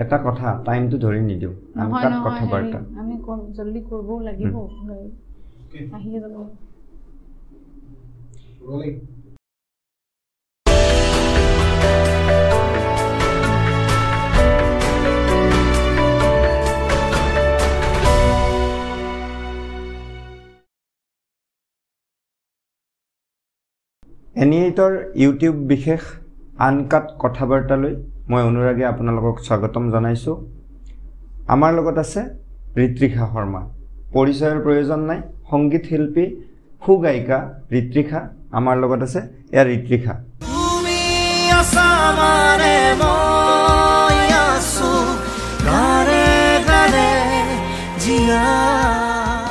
এটা কথা টাইমটো ধৰি নিদিওঁ। আনকাট নহয় কথা বাৰ্তা আমি জল্দি কৰিবও লাগিব। আহিয়ে যাব। এনিএইটৰ ইউটিউব বিশেষ আনকাট কথা বাৰ্তালৈ মই অনুৰাগী আপোনালোকক স্বাগতম জনাইছোঁ। আমাৰ লগত আছে ঋত্ৰিষা শৰ্মা। পৰিচয়ৰ প্ৰয়োজন নাই। সংগীত শিল্পী সুগায়িকা ঋত্ৰিষা আমাৰ লগত আছে এয়া ঋত্ৰিষা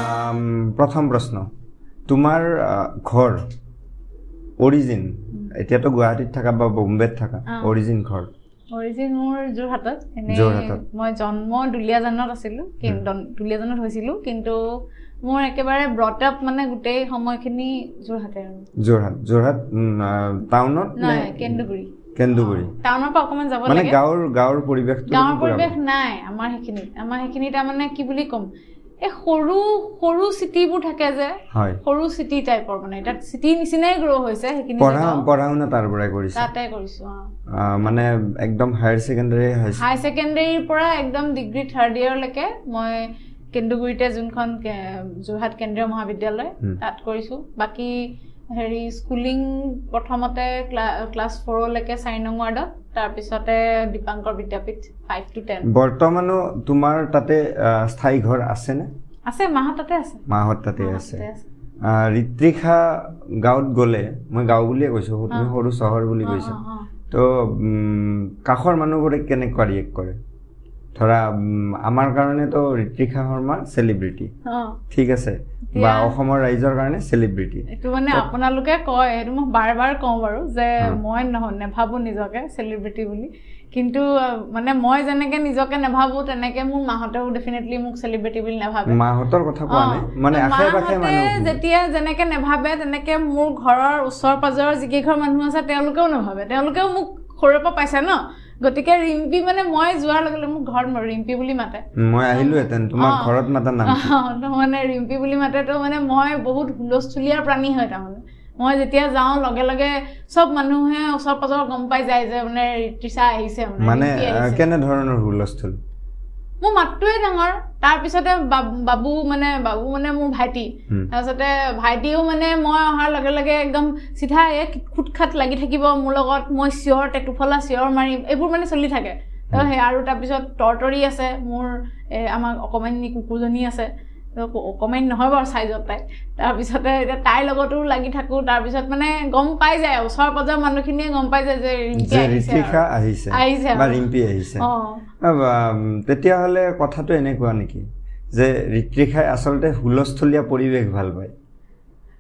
আম, প্ৰথম প্ৰশ্ন। তোমাৰ ঘৰ অৰিজিন এতিয়াতো গুৱাহাটীত থাকা বা বম্বেত থাকা। অৰিজিন ঘৰ। অৰিজিন মোৰ যোৰহাটত এনে। মই জন্ম দুলীয়াজানত আছিলোঁ দুলীয়াজানত হৈছিলোঁ কিন্তু মোৰ একেবাৰে ব্ৰট আপ মানে গোটেই সময়খিনি যোৰহাটে আৰু। যোৰহাট যোৰহাট টাউনত নাই কেন্দুগুৰি। কেন্দুগুৰি। টাউনৰ পৰা অকণমান যাব লাগে। গাঁৱৰ গাঁৱৰ পৰিৱেশটো গাঁৱৰ পুৰা- পৰিৱেশ নাই আমাৰ সেইখিনিত আমাৰ সেইখিনি তাৰমানে কি বুলি ক'ম? এই সৰু সৰু চিটিবোৰ থাকে যে সৰু চিটি টাইপৰ মানে। তাত চিটি নিচিনাই গ্ৰ' হৈছে সেইখিনি পঢ়া। পঢ়া শুনা তাৰ পৰাই কৰিছে? তাতে কৰিছো মানে একদম হায়াৰ ছেকেণ্ডাৰী হৈছে হাই ছেকেণ্ডেৰীৰ পৰা একদম ডিগ্ৰী থাৰ্ড ইয়েৰলৈকে মই কেন্দুগুৰিতে যোনখন যোৰহাট কেন্দ্ৰীয় মহাবিদ্যালয়। তাত কৰিছোঁ। বাকী হেৰি স্কুলিং প্ৰথমতে ক্লা- ক্লাছ ফ'ৰলৈকে চাৰি নং ৱাৰ্ডত তাৰপিছতে Dipankar Vidyapith five two ten বৰ্তমানো তোমাৰ তাতে স্থায়ী ঘৰ আছেনে? আছে মাহঁত তাতে আছে। মাহঁত তাতে আছে। ঋত্ৰিষা গাঁৱত গ'লে মই গাঁও বুলিয়ে কৈছোঁ। সৰু চহৰ বুলি কৈছা। তো কাষৰ মানুহবোৰে কেনেকুৱা ৰিয়েক্ট কৰে? ধৰা আমাৰ কাৰণেতো ঋত্ৰিষা শৰ্মা চেলিব্ৰিটি ঠিক আছে? বা অসমৰ ৰাইজৰ কাৰণে চেলিব্ৰিটি এইটো মানে আপোনালোকে কয় সেইটো মই বাৰ বাৰ কওঁ বাৰু যে। মই নেভাবোঁ নিজকে চেলিব্ৰিটি বুলি। কিন্তু মানে মই যেনেকে নিজকে নেভাবোঁ তেনেকে মোৰ মাহঁতেও ডেফিনেটলি মোক চেলিব্ৰিটি বুলি নেভাবে। মাহঁতৰ কথা কোৱা নাই? মানে আশে পাশে মানুহ যেতিয়া যেনেকে নেভাবে তেনেকে মোৰ ঘৰৰ ওচৰ পাজৰৰ যিকেইঘৰ মানুহ আছে তেওঁলোকেও নেভাবে। তেওঁলোকেও মোক সৰুৰে পৰা পাইছে ন? গতিকে ৰিম্পী মানে মই যোৱাৰ লগে লগে মোক ঘৰত ৰিম্পী বুলি মাতে মই আহিলোহেঁতেন তোমাক। ঘৰত মাতা নাম তো মানে ৰিম্পী বুলি মাতে তো মানে মই বহুত হুলস্থুলীয়া প্ৰাণী হয় তাৰমানে মই যেতিয়া যাওঁ লগে লগে চব মানুহে ওচৰ পাজৰ গম পাই যায় যে মানে ঋতুষা আহিছে মানে। কেনেধৰণৰ হুলস্থুল মোৰ মাতটোৱে ডাঙৰ। তাৰপিছতে বাব- মানে বাবু মানে মোৰ ভাইটি। তাৰপিছতে ভাইটিও মানে মই অহাৰ লগে লগে একদম চিধা এই খুট খাট লাগি থাকিব মোৰ লগত। মই চিঞৰ টেটুফলা চিঞৰ মাৰিম এইবোৰ মানে চলি থাকে। তো সেই আৰু তাৰপিছত তৰতৰি আছে মোৰ আমাৰ অকমানি কুকুৰজনী আছে। অকমানি নহয় বাৰু চাইজত তাই। তাৰপিছতে এতিয়া তাইৰ লগতো লাগি থাকোঁ তাৰপিছত মানে গম পাই যায় ওচৰ পাজৰৰ মানুহখিনিয়ে গম পাই যায় যে ৰিম্পী যে আহিছে বা। ৰিম্পী আহিছে। তেতিয়াহ'লে কথাটো এনেকুৱা নেকি যে ঋত্ৰিষাই আচলতে হুলস্থুলীয়া পৰিৱেশ ভাল পায়?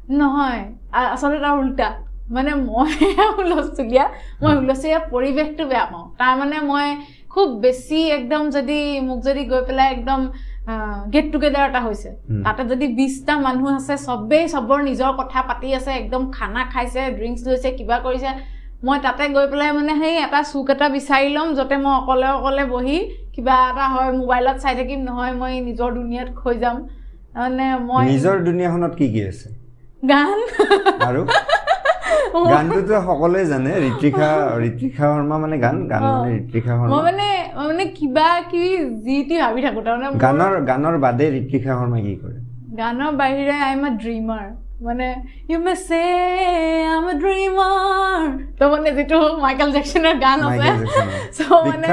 নহয় আচলতে তাৰ উল্টা। মানে মই হুলস্থুলীয়া মই হুলস্থুলীয়া পৰিৱেশটো বেয়া পাওঁ। তাৰমানে মই খুব বেছি একদম যদি মোক যদি গৈ পেলাই একদম গেট টুগেডাৰ এটা হৈছে। তাতে যদি বিছটা মানুহ আছে চবেই চবৰ নিজৰ কথা পাতি আছে একদম খানা খাইছে ড্ৰিংকছ লৈছে কিবা কৰিছে। মই তাতে গৈ পেলাই মানে সেই এটা চুক এটা বিচাৰি ল'ম য'তে মই অকলে অকলে বহি কিবা এটা হয় মোবাইলত চাই থাকিম নহয় মই নিজৰ দুনিয়াত খৈ যাম। মানে মই নিজৰ দুনিয়াখনত কি কি আছে? গান। আৰু? গানটোতো সকলোৱে জানে ঋত্ৰিষা ঋত্ৰিষা শৰ্মা মানে গান গান। মানে ঋত্ৰিষা মই শৰ্মা। মই মানে কিবা কিবি যি টি ভাবি থাকো তাৰমানে গানৰ গানৰ বাদে ঋত্ৰিষা শৰ্মাই কি কৰে? গানৰ বাহিৰে আই এম এ ড্ৰিমাৰ মানে ইউ মে চে আম এ ড্ৰিমাৰ তো মানে যিটো মাইকেল জেকচনৰ গান আছে So মানে।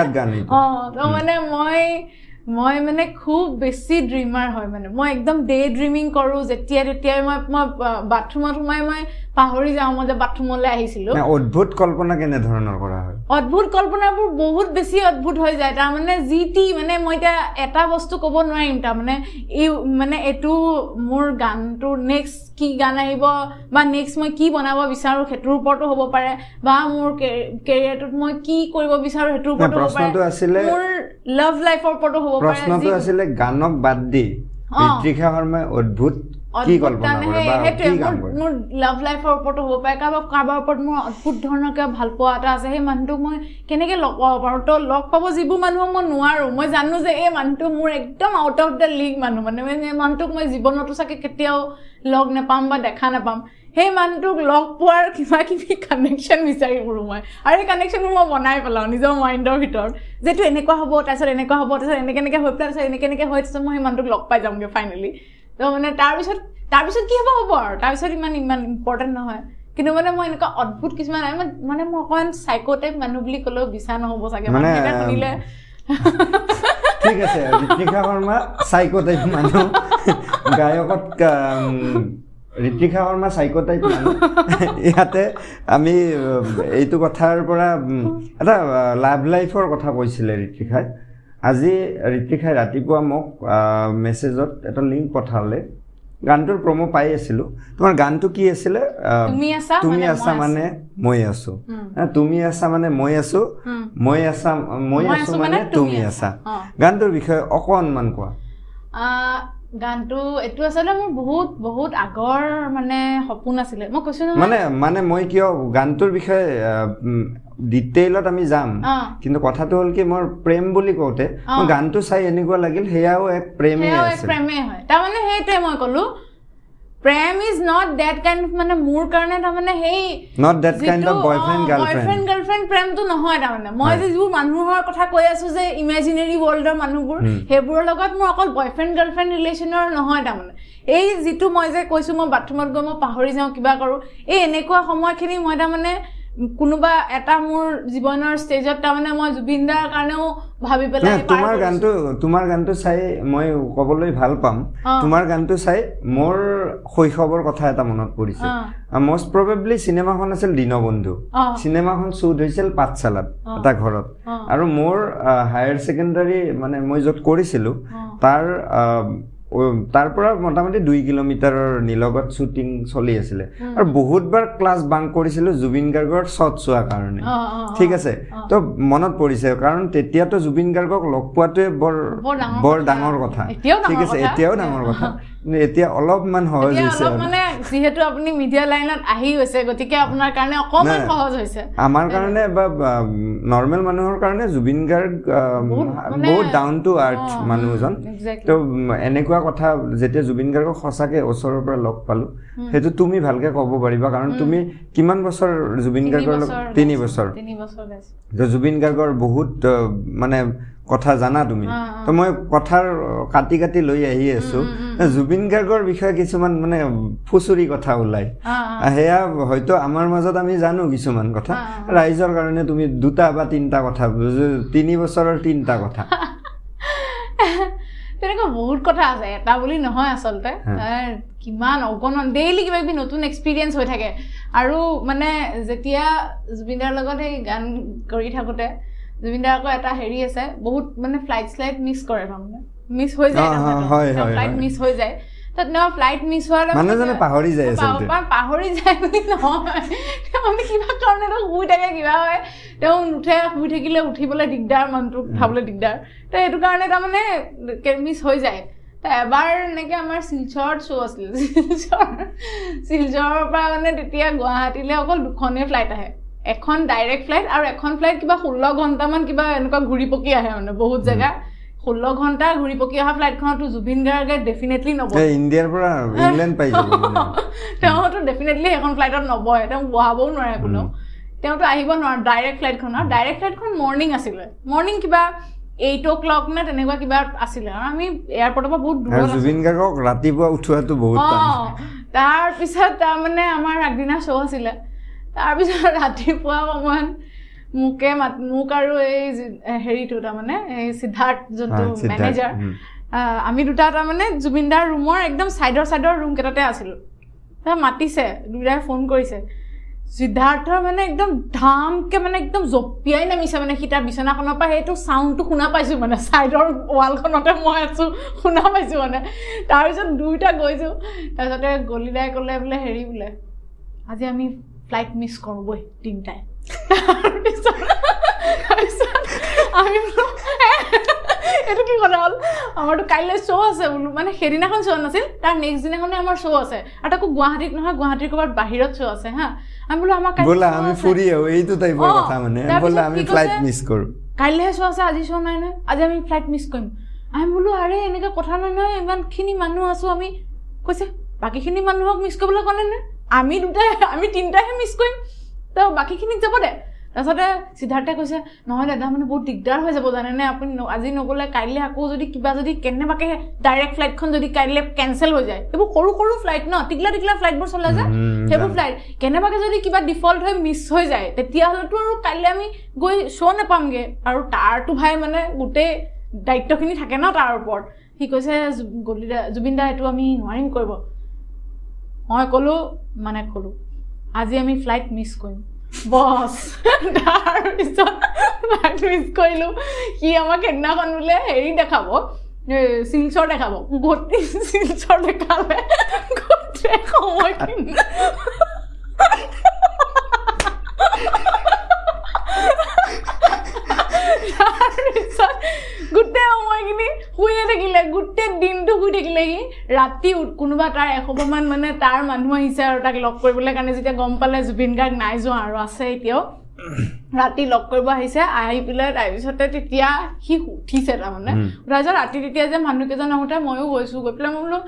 অ তো মানে মই মই মানে খুব বেছি ড্ৰিমাৰ হয় মানে। মই একদম ডে ড্ৰিমিং কৰোঁ যেতিয়াই তেতিয়াই মই মই বাথৰুমত সোমাই মই পাহৰি যাওঁ মই যে বাথৰুমলৈ আহিছিলোঁ। অদ্ভুত কল্পনা কেনেধৰণৰ কৰা হয়? অদ্ভুত কল্পনাবোৰ বহুত বেছি অদ্ভুত হৈ যায়। তাৰমানে যি টি মানে মই এতিয়া এটা বস্তু ক'ব নোৱাৰিম। তাৰমানে এই মানে এইটো মোৰ গানটোৰ নেক্সট কি গান আহিব বা নেক্সট মই কি বনাব বিচাৰোঁ সেইটোৰ ওপৰতো হ'ব পাৰে বা মোৰ কেৰিয়াৰটোত মই কি কৰিব বিচাৰোঁ সেইটোৰ ওপৰতো হ'ব প্ৰশ্নটো পাৰে আছিলে- মোৰ লাভ লাইফৰ ওপৰতো হ'ব পাৰে। প্ৰশ্নটো আছিলে গানক বাদ দি অ। ঋত্ৰিষা শৰ্মাই অদ্ভুত কৰে মোৰ কৰে লাভ লাইফৰ ওপৰতো হ'ব পাৰে কাৰোবাৰ কাৰোবাৰ ওপৰত মোৰ অদ্ভুত ধৰণৰ কিবা ভাল পোৱা এটা আছে সেই মানুহটোক মই কেনেকৈ লগ পাব পাৰোঁ তো লগ পাব যিবোৰ মানুহক মই নোৱাৰোঁ মই জানো যে এই মানুহটো মোৰ একদম আউট অফ দ্য লিগ মানুহ মানে এই মানুহটোক মই জীৱনতো চাগে কেতিয়াও লগ নাপাম বা দেখা নাপাম সেই মানুহটোক লগ পোৱাৰ কিবা কিবি কানেকশ্যন বিচাৰি ফুৰোঁ মই আৰু সেই কানেকশ্যনবোৰ মই বনাই পেলাওঁ নিজৰ মাইণ্ডৰ ভিতৰত যিটো এনেকুৱা হ'ব তাৰপিছত এনেকুৱা হ'ব তাৰপিছত এনেকৈ এনেকৈ হৈ পেলাই তাৰপিছত এনেকৈ এনেকৈ হৈ তাৰপিছত মই সেই মানুহটোক লগ পাই যামগৈ ফাইনেলি মানে তাৰপিছত তাৰপিছত কি হ'ব হ'ব আৰু? তাৰপিছত ইমান ইমান ইম্পৰ্টেণ্ট নহয়। কিন্তু মানে মই এনেকুৱা অদ্ভুত কিছুমান মানে- মই অকণমান চাইকো টাইপ মানুহ বুলি ক'লেও বিচাৰ নহ'ব চাগে। মানে, শুনিলে ঠিক আছে ঋতিকা শৰ্মা চাইকো টাইপ মানুহ। গায়কত ঋতিকা শৰ্মা চাইকো টাইপ মানুহ। ইয়াতে আমি এইটো কথাৰ পৰা এটা লাভ লাইফৰ কথা কৈছিলে ঋতিকাই আজি ঋতিকাই ৰাতিপুৱা মোক মেছেজত এটা লিংক পঠালে। গানটোৰ প্ৰমো পাই আছিলোঁ। তোমাৰ গানটো কি আছিলে? তুমি আছা মানে মই আছো। তুমি আছা মানে মই আছো। মই আছা মই আছো মানে তুমি আছা। গানটোৰ বিষয়ে অকণমান কোৱা। গানটো এইটো আচলতে মোৰ বহুত বহুত আগৰ মানে সপোন আছিলে। মই কৈছো নহয় মানে মানে মই কিয় গানটোৰ বিষয়ে ডিটেইলত আমি যাম। কিন্তু কথাটো হ'ল কি মোৰ প্ৰেম বুলি কওঁতে গানটো চাই এনেকুৱা লাগিল সেয়াও এক প্ৰেমেই প্ৰেমেই হয়। তাৰমানে সেইটোৱে মই ক'লো প্ৰেম ইজ নট ডেট কাইণ্ড মানে মোৰ কাৰণে তাৰমানে সেই not that kind of boyfriend girlfriend girlfriend প্ৰেমটো নহয় তাৰমানে মই। যে যিবোৰ মানুহৰ কথা কৈ আছো যে ইমেজিনেৰী ৱৰ্ল্ডৰ মানুহবোৰ। সেইবোৰৰ লগত মোৰ অকল বয়ফ্ৰেণ্ড গাৰ্লফ্ৰেণ্ড ৰিলেশ্যনৰ নহয় তাৰমানে এই যিটো মই যে কৈছো মই বাথৰুমত গৈ মই পাহৰি যাওঁ কিবা কৰোঁ এই এনেকুৱা সময়খিনি মই তাৰমানে কোনোবা এটা মোৰ জীৱনৰ ষ্টেজত তাৰমানে মই জুবিন দাৰ কাৰণেও ভাবি পেলাই তোমাৰ। গানটো তোমাৰ গানটো চাই মই ক'বলৈ ভাল পাম। তোমাৰ গানটো চাই মোৰ শৈশৱৰ কথা এটা মনত পৰিছে। মষ্ট প্ৰবেবলি চিনেমাখন আছিল দীনবন্ধু। চিনেমাখন শ্বুট হৈছিল পাঠশালাত। এটা ঘৰত। আৰু মোৰ হায়াৰ ছেকেণ্ডাৰী মানে মই য'ত কৰিছিলোঁ। তাৰ তাৰ পৰা মোটামুটি দুই কিলোমিটাৰৰ নিলগত শ্বুটিং চলি আছিলে। আৰু বহুতবাৰ ক্লাছ বাংক কৰিছিলোঁ জুবিন গাৰ্গৰ শ্বট চোৱাৰ কাৰণে। ঠিক আছে? তো মনত পৰিছে কাৰণ তেতিয়াতো জুবিন গাৰ্গক লগ পোৱাটোৱে বৰ বৰ ডাঙৰ কথা। ঠিক আছে। এতিয়াও ডাঙৰ কথা। এতিয়া অলপমান সহজ হৈছে। মানে যিহেতু আপুনি মিডিয়া লাইনত আহি গৈছে গতিকে আপোনাৰ কাৰণে অকণমান। সহজ হৈছে আমাৰ কাৰণে বা নৰ্মেল মানুহৰ কাৰণে জুবিন গাৰ্গ বহুত ডাউন টু আৰ্থ মানুহজন. তো এনেকুৱা কথা যেতিয়া জুবিন গাৰ্গক সঁচাকে ওচৰৰ পৰা লগ পালো সেইটো তুমি ভালকে ক'ব পাৰিবা কাৰণ তুমি কিমান বছৰ জুবিন গাৰ্গৰ তিনি বছৰ। তো জুবিন গাৰ্গৰ বহুত মানে কথা জানা তুমি। তো মই কথাৰ কাটি কাটি লৈ আহি আছো। জুবিন গাৰ্গৰ বিষয়ে কিছুমান মানে ফুচুৰি কথা অ। সেয়া হয়তো আমাৰ মাজত আমি জানো কিছুমান কথা। ৰাইজৰ কাৰণে তুমি দুটা বা তিনিটা কথা তিনি বছৰৰ তিনিটা কথা। তেনেকুৱা বহুত কথা আছে এটা বুলি নহয় আচলতে। কিমান অগণন ডেইলি কিবা কিবি নতুন এক্সপিৰিয়েঞ্চ হৈ থাকে। আৰু মানে যেতিয়া জুবিনদাৰ লগত সেই গান কৰি থাকোঁতে জুবিনদাৰ আকৌ এটা হেৰি আছে বহুত মানে ফ্লাইট শ্লাইট মিছ কৰে তাৰমানে। মিছ হৈ যায় ফ্লাইট। মিছ হৈ যায়। তাত তেওঁ ফ্লাইট মিছ হোৱাৰ লগে মানুহজনে লগে- পাহৰি যায় পা- আচলতে। পা- পাহৰি যায় বুলি নহয়। তেওঁ মানে কিবা কাৰণে তেওঁ শুই থাকে কিবা হয়। তেওঁ নুঠে শুই থাকিলে উঠিবলৈ দিগদাৰ মানুহটোক উঠাবলৈ দিগদাৰ। তো সেইটো কাৰণে তাৰমানে মিছ হৈ যায়। তো এবাৰ এনেকৈ আমাৰ শিলচৰত শ্ব' আছিল। শিলচৰ শিলচৰৰ পৰা মানে তেতিয়া গুৱাহাটীলৈ অকল দুখনেই ফ্লাইট আহে। এখন ডাইৰেক্ট ফ্লাইট আৰু এখন ফ্লাইট কিবা ষোল্ল ঘণ্টামান কিবা এনেকুৱা ঘূৰি পকি আহে মানে বহুত জেগা। ষোল্ল ঘণ্টা ঘূৰি পকি অহা ফ্লাইটখনতো জুবিন গাৰ্গে ডেফিনেটলি নবহে। ইণ্ডিয়াৰ পৰা ইংলেণ্ড পাই। তেওঁতো ডেফিনেটলি সেইখন ফ্লাইটত নবহে তেওঁ বহাবও নোৱাৰে কোনেও। তেওঁতো আহিব নোৱাৰে ডাইৰেক্ট ফ্লাইটখন আৰু ডাইৰেক্ট ফ্লাইটখন মৰ্ণিং আছিলে। মৰ্ণিং কিবা এইট অ' ক্লক নে তেনেকুৱা কিবা আছিলে। আৰু আমি এয়াৰপৰ্টৰ পৰা বহুত দূৰত আছিলোঁ জুবিন গাৰ্গক ৰাতিপুৱা উঠোৱাটো বহুত অঁ। তাৰপিছত তাৰমানে আমাৰ আগদিনা শ্ব' আছিলে। তাৰপিছত ৰাতিপুৱা সময়ত মোকে মাত মোক আৰু এই হেৰিটো তাৰমানে এই সিদ্ধাৰ্থ যোনটো সিদ্ধাৰ্থ, মেনেজাৰ। আমি দুটা তাৰমানে জুবিনদাৰ ৰুমৰ একদম ছাইডৰ ছাইডৰ ৰুম কেইটাতে আছিলোঁ। মাতিছে দুটাই ফোন কৰিছে। সিদ্ধাৰ্থৰ মানে একদম ধামকে মানে একদম জঁপিয়াই নামিছে মানে সি তাৰ বিচনাখনৰ পৰা সেইটো চাউণ্ডটো শুনা পাইছোঁ মানে ছাইডৰ ৱালখনতে মই আছোঁ শুনা পাইছোঁ মানে। তাৰপিছত দুয়োটা গৈছোঁ তাৰপিছতে গলিদাই ক'লে বোলে হেৰি বোলে আজি আমি ফ্লাইট মিছ কৰোঁ বৈ তিনিটাই আমি বোলো এইটো কি কথা হ'ল? আমাৰতো কাইলৈ শ্ব' আছে বোলো। মানে সেইদিনাখন শ্ব' নাছিল তাৰ নেক্সট দিনাখনে আমাৰ শ্ব' আছে। আৰু তাকো গুৱাহাটীত নহয় গুৱাহাটীৰ ক'ৰবাত বাহিৰত শ্ব' আছে হা। আমি বোলো আমাৰ ব'লা আমি। ফুৰি আহো এইটো টাইপৰ কথা মানে। ব'লা আমি? ফ্লাইট মিছ কৰোঁ। কাইলৈহে শ্ব' আছে আজি শ্ব' নাই নহয় আজি আমি ফ্লাইট মিছ কৰিম। আমি বোলো আৰে এনেকৈ কথা নাই নহয় ইমানখিনি মানুহ আছোঁ আমি। কৈছে বাকীখিনি মানুহক মিছ কৰিবলৈ ক'লে নে? আমি দুটাই আমি তিনিটাইহে মিছ কৰিম। তো বাকীখিনিক যাব দে। তাৰপিছতে সিদ্ধাৰ্থে কৈছে নহয় দাদা মানে বহুত দিগদাৰ হৈ যাব জানেনে? আপুনি আজি নগ'লে কাইলৈ আকৌ যদি কিবা যদি কেনেবাকৈ ডাইৰেক্ট ফ্লাইটখন যদি কাইলৈ কেঞ্চেল হৈ যায়। এইবোৰ সৰু সৰু ফ্লাইট ন? টিকলা টিকলা ফ্লাইটবোৰ চলে যে। সেইবোৰ। ফ্লাইট কেনেবাকৈ যদি কিবা ডিফল্ট হৈ মিছ হৈ যায় তেতিয়াহ'লেতো আৰু কাইলৈ আমি গৈ শ্ব' নাপামগৈ। আৰু তাৰতো ভাই মানে গোটেই দায়িত্বখিনি থাকে ন তাৰ ওপৰত। সি কৈছে গলিদা জুবিন দা এইটো আমি নোৱাৰিম কৰিব। মই ক'লোঁ মানে ক'লোঁ আজি আমি ফ্লাইট মিছ কৰিম। বছ তাৰপিছত ফ্লাইট মিছ কৰিলোঁ। সি আমাক সেইদিনাখন বোলে হেৰি দেখাব শিলচৰ দেখাব। গোটেই শিলচৰ দেখালে। গোটেই সময়খিনি। তাৰপিছত গোটেই সময়খিনি শুয়ে থাকিলে গোটেই দিনটো শুই থাকিলে সি ৰাতি কোনোবা তাৰ এসোপামান মানে তাৰ মানুহ আহিছে আৰু তাক লগ কৰিবলৈ কাৰণে যেতিয়া গম পালে জুবিন গাৰ্গ নাই যোৱা আৰু আছে এতিয়াও ৰাতি লগ কৰিব আহিছে আহি পেলাই তাৰপিছতে তেতিয়া সি উঠিছে তাৰমানে। উম। তাৰপিছত ৰাতি তেতিয়া যে মানুহকেইজন আহোঁতে ময়ো গৈছোঁ গৈ পেলাই মই বোলো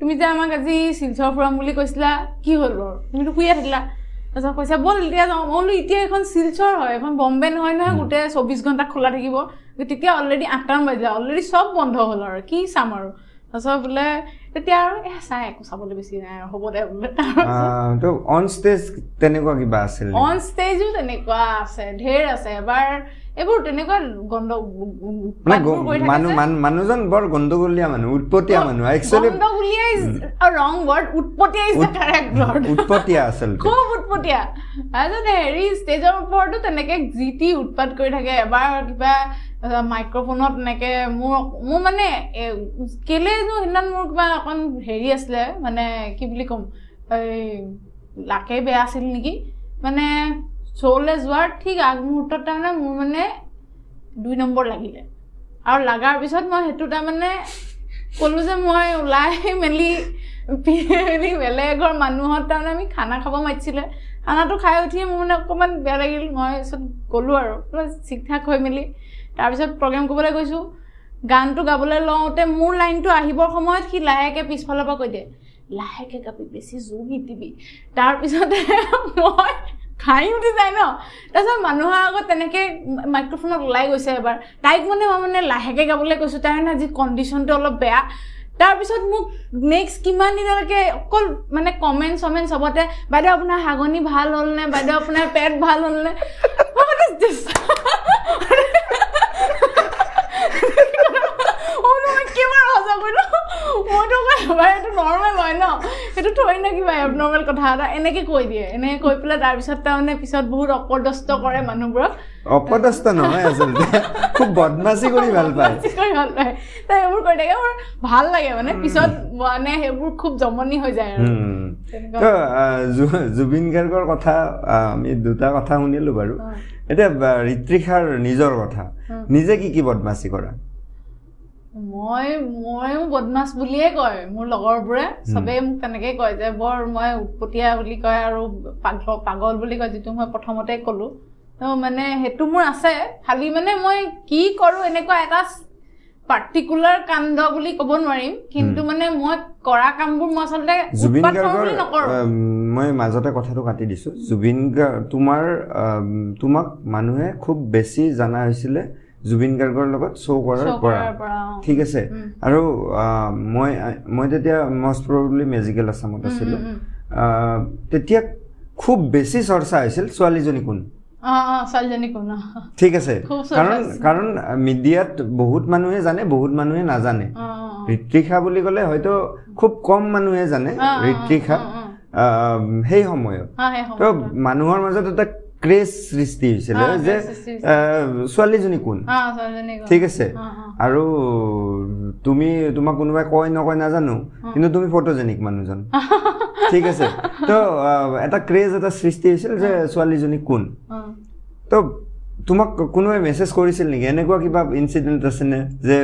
তুমি যে আমাক আজি শিলচৰ ফুৰাম বুলি কৈছিলা কি হ'ল বাৰু? তুমিতো শুয়ে থাকিলা। তাৰপিছত কৈছে ব'ল এতিয়া যাওঁ। মই বোলো এতিয়া এখন শিলচৰ হয় এখন বম্বে নহয় নহয় গোটেই চৌবিছ ঘণ্টা খোলা থাকিব। তেতিয়া অলৰেডি আঠটামান বাজিলে অলৰেডি চব বন্ধ হ'ল আৰু কি চাম আৰু। তাৰপিছত বোলে তেতিয়া আৰু এ চাই একো চাবলৈ বেছি নাই আৰু হ'ব দে বোলে। অন ষ্টেজ তেনেকুৱা কিবা আছিল? অন ষ্টেজো তেনেকুৱা আছে ঢেৰ আছে। এবাৰ এইবোৰ তেনেকুৱা গণ্ড মানুহজন বৰ গণ্ডগোলীয়া মানুহ উৎপতীয়া মানুহ একচুৱেলি গণ্ডগোলীয়া. উৎপতীয়া. উৎপতীয়া আচলতে খুব উৎপতীয়া হেৰি ষ্টেজৰ ওপৰতো তেনেকে যি টি উৎপাত কৰি থাকে এবাৰ কিবা মাইক্ৰফোনত এনেকে মোৰ মোৰ মানে এ, কেলেনো সেইদিনা মোৰ কিবা অকণ হেৰি আছিলে মানে কি বুলি ক'ম এই লাকে বেয়া আছিল নেকি মানে শ্ব'লৈ যোৱাৰ ঠিক আগমুহূৰ্তত তাৰমানে মোৰ মানে দুই নম্বৰ লাগিলে। আৰু লগাৰ পিছত মই সেইটো তাৰমানে ক'লোঁ যে মই ওলাই মেলি মেলি বেলেগ এঘৰ মানুহত তাৰমানে আমি খানা খাব মাতিছিলে। খানাটো খাই উঠিয়ে মোৰ মানে অকণমান বেয়া লাগিল। মই পিছত গ'লোঁ আৰু ঠিক ঠাক হৈ মেলি। তাৰপিছত প্ৰগ্ৰেম কৰিবলৈ গৈছোঁ। গানটো গাবলৈ লওঁতে মোৰ লাইনটো আহিবৰ সময়ত সি লাহেকৈ পিছফালৰ পৰা কৈ দিয়ে লাহেকৈ গাবি বেছি জোৰ নিদিবি তাৰপিছতে মই খাই উঠি যায় ন? তাৰপিছত মানুহৰ আগত তেনেকৈ মাইক্ৰফোনত ওলাই গৈছে এবাৰ। তাইক মানে মই মানে লাহেকৈ গাবলৈ কৈছোঁ তাই মানে আজি কণ্ডিশ্যনটো অলপ বেয়া। তাৰপিছত মোক নেক্সট কিমান দিনলৈকে অকল মানে কমেণ্ট চমেণ্ট চবতে বাইদেউ আপোনাৰ হাগনি ভাল হ'লনে? বাইদেউ আপোনাৰ পেট ভাল হ'লনে What is this? মই বোলো, মই কিমান সঁচা কৰিলো মইতো কওঁ, এবাৰ এইটো নৰ্মেল হয় ন? সেইটো থৈ না কিবা এবনৰ্মেল কথা এটা এনেকে কৈ দিয়ে। এনেকে কৈ পেলাই তাৰপিছত তাৰমানে পিছত বহুত অপদস্থ কৰে মানুহবোৰক। অপদস্থ নহয় আচলতে। খুব বদমাচি কৰি ভাল পায়। কৰি ভাল পায়। তাই এইবোৰ কৰি থাকে। মোৰ ভাল লাগে মানে। পিছত মানে সেইবোৰ খুব জমনি হৈ যায় আৰু। জুবিন গাৰ্গৰ কথা আমি দুটা কথা শুনিলোঁ বাৰু। এতিয়া ঋত্বিষাৰ নিজৰ কথা। নিজে কি কি বদমাচি কৰা? মই ময়ো বদমাছ বুলিয়ে কয়। মোৰ লগৰবোৰে চবেই মোক তেনেকেই কয় যে বৰ মই উৎপতীয়া বুলি কয় আৰু পাগল পাগল বুলি কয় যিটো মই প্ৰথমতে ক'লোঁ। তো মানে সেইটো মোৰ আছে। খালি মানে মই কি কৰোঁ এনেকুৱা এটা পাৰ্টিকুলাৰ কাণ্ড বুলি ক'ব নোৱাৰিম। কিন্তু মানে মই কৰা কামবোৰ মই আচলতে মই মাজতে কথাটো কাটি দিছোঁ। জুবিন গাৰ্গ তোমাৰ তোমাক মানুহে খুব বেছি জনা হৈছিলে জুবিন গাৰ্গৰ লগত শ্ব' কৰাৰ পৰা। ঠিক আছে। আৰু মই মই তেতিয়া মষ্ট প্ৰবলি মেজিকেল আছামত আছিলোঁ। তেতিয়া খুব বেছি চৰ্চা হৈছিল ছোৱালীজনী কোন। ঠিক আছে? কাৰণ। কাৰণ মিডিয়াত বহুত মানুহে জানে বহুত মানুহে নাজানে। ঋত্বিষা বুলি ক'লে হয়তো খুব কম মানুহে জানে। আহ, সেই তো সময়ত মানুহৰ মাজত এটা ক্ৰেজ সৃষ্টি হৈছিলে যে ছোৱালীজনী কোন? ঠিক আছে। আৰু তুমি তোমাক কোনোবাই কয় নকয় নাজানো কিন্তু তুমি ফটোজেনিক মানুহজন। ঠিক আছে। তো এটা ক্ৰেজ এটা সৃষ্টি হৈছিল যে ছোৱালীজনী কোন? তো তোমাক কোনোবাই মেছেজ কৰিছিল নেকি? এনেকুৱা কিবা ইনচিডেণ্ট আছেনে যে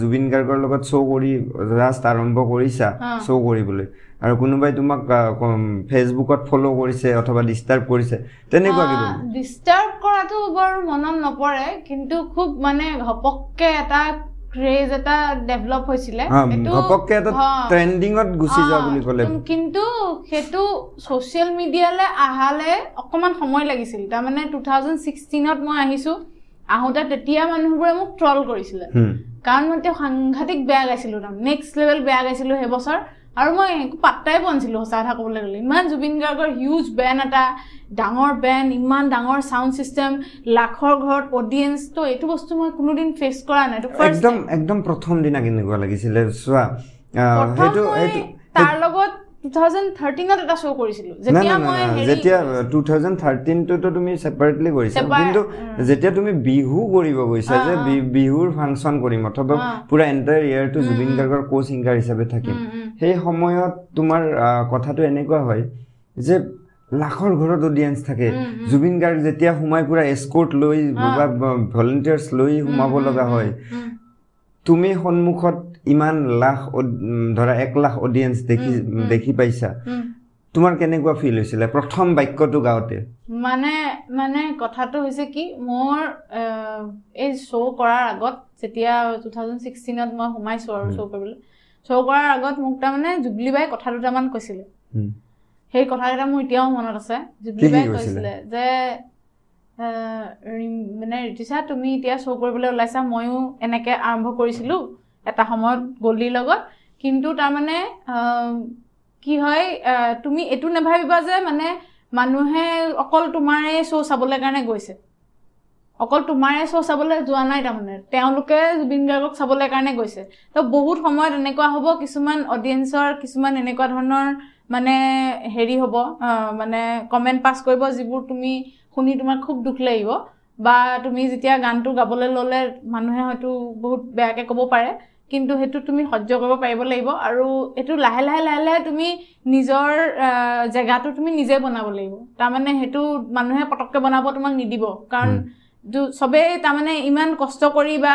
জুবিন গাৰ্গৰ লগত শ্ব' কৰি জাষ্ট আৰম্ভ কৰিছা। শ্ব' কৰিবলৈ? আৰু কোনোবাই তোমাক ফেচবুকত ফ'ল' কৰিছে অথবা ডিষ্টাৰ্ব কৰিছে তেনেকুৱা কিবা? ডিষ্টাৰ্ব কৰাটো বাৰু মনত নপৰে কিন্তু খুব মানে ঘপককে এটা ক্ৰেজ এটা ডেভেলপ হৈছিলে। ঘপককে এটা। ট্ৰেণ্ডিঙত গুচি যোৱা বুলি ক'লে। কিন্তু সেইটো ছ'চিয়েল মিডিয়ালৈ আহালে অকণমান সময় লাগিছিল। তাৰমানে টু থাউজেণ্ড ছিক্সটিনত মই আহিছোঁ আহোঁতে তেতিয়া মানুহবোৰে মোক ট্ৰল কৰিছিলে। কাৰণ মই তেওঁ সাংঘাতিক বেয়া গাইছিলোঁ তাৰমানে। নেক্সট লেভেল বেয়া গাইছিলোঁ সেইবছৰ। আৰু মই একো পাত্তাই পোৱা নাছিলোঁ সঁচা কথা ক'বলৈ গ'লে। ইমান জুবিন গাৰ্গৰ হিউজ বেণ্ড এটা ডাঙৰ বেণ্ড ইমান ডাঙৰ চাউণ্ড ছিষ্টেম লাখৰ ঘৰত অডিয়েঞ্চ তো এইটো বস্তু মই কোনোদিন ফেচ কৰা নাই। একদম একদম প্ৰথম দিনা কেনেকুৱা লাগিছিলে চোৱা আহ, সেইটো সেইটো এটা শ্ব' কৰিছিলোঁ যেতিয়া মই যেতিয়া তুমি কৰিছা কিন্তু। যেতিয়া তুমি বিহু কৰিব গৈছা যে বিহুৰ ফাংচন কৰিম অথবা। পুৰা এণ্টায়াৰ ইয়াৰটো জুবিন গাৰ্গৰ কো ছিংগাৰ হিচাপে থাকিম। সেই সময়ত তোমাৰ কথাটো এনেকুৱা হয় যে লাখৰ ঘৰত অডিয়েঞ্চ থাকে। জুবিন গাৰ্গ যেতিয়া সোমাই পুৰা এস্কৰ্ট লৈ। বা ভলেণ্টিয়াৰ্ছ লৈ সোমাব লগা হয় তুমি সন্মুখত ইমান লাখ ধৰা এক লাখ অডিয়েঞ্চ দেখি। দেখি পাইছা। তোমাৰ কেনেকুৱা ফিল হৈছিলে প্ৰথম বাক্যটো গাওঁতে মানে মানে কথাটো হৈছে কি মোৰ এই শ্ব' কৰাৰ আগত যেতিয়া টু থাউজেণ্ড ছিক্সটিনত মই সোমাইছোঁ আৰু শ্ব' কৰিবলৈ শ্ব' কৰাৰ আগত মোক তাৰমানে জুবলি বাই কথা দুটামান কৈছিলে। সেই কথাকেইটা মোৰ এতিয়াও মনত আছে কি জুবলি কি বাই কৈছিলে? যে মানে ঋতুষা তুমি এতিয়া শ্ব' কৰিবলৈ ওলাইছা ময়ো এনেকৈ আৰম্ভ কৰিছিলোঁ এটা সময়ত গলিৰ লগত। কিন্তু তাৰমানে কি হয় তুমি এইটো নাভাবিবা যে মানে মানুহে অকল তোমাৰে শ্ব' চাবলৈ কাৰণে গৈছে। অকল তোমাৰে শ্ব' চাবলৈ যোৱা নাই তাৰমানে। তেওঁলোকে জুবিন গাৰ্গক চাবলৈ কাৰণে গৈছে। তো বহুত সময়ত এনেকুৱা হ'ব কিছুমান অডিয়েঞ্চৰ কিছুমান এনেকুৱা ধৰণৰ মানে হেৰি হ'ব মানে কমেণ্ট পাছ কৰিব যিবোৰ তুমি শুনি তোমাৰ খুব দুখ লাগিব। বা তুমি যেতিয়া গানটো গাবলৈ ল'লে মানুহে হয়তো বহুত বেয়াকৈ ক'ব পাৰে। কিন্তু সেইটো তুমি সহ্য কৰিব পাৰিব লাগিব আৰু এইটো লাহে লাহে লাহে লাহে তুমি নিজৰ জেগাটো তুমি নিজে বনাব লাগিব। তাৰমানে সেইটো মানুহে পটককৈ বনাব তোমাক নিদিব। কাৰণ চবেই তাৰমানে ইমান কষ্ট কৰি বা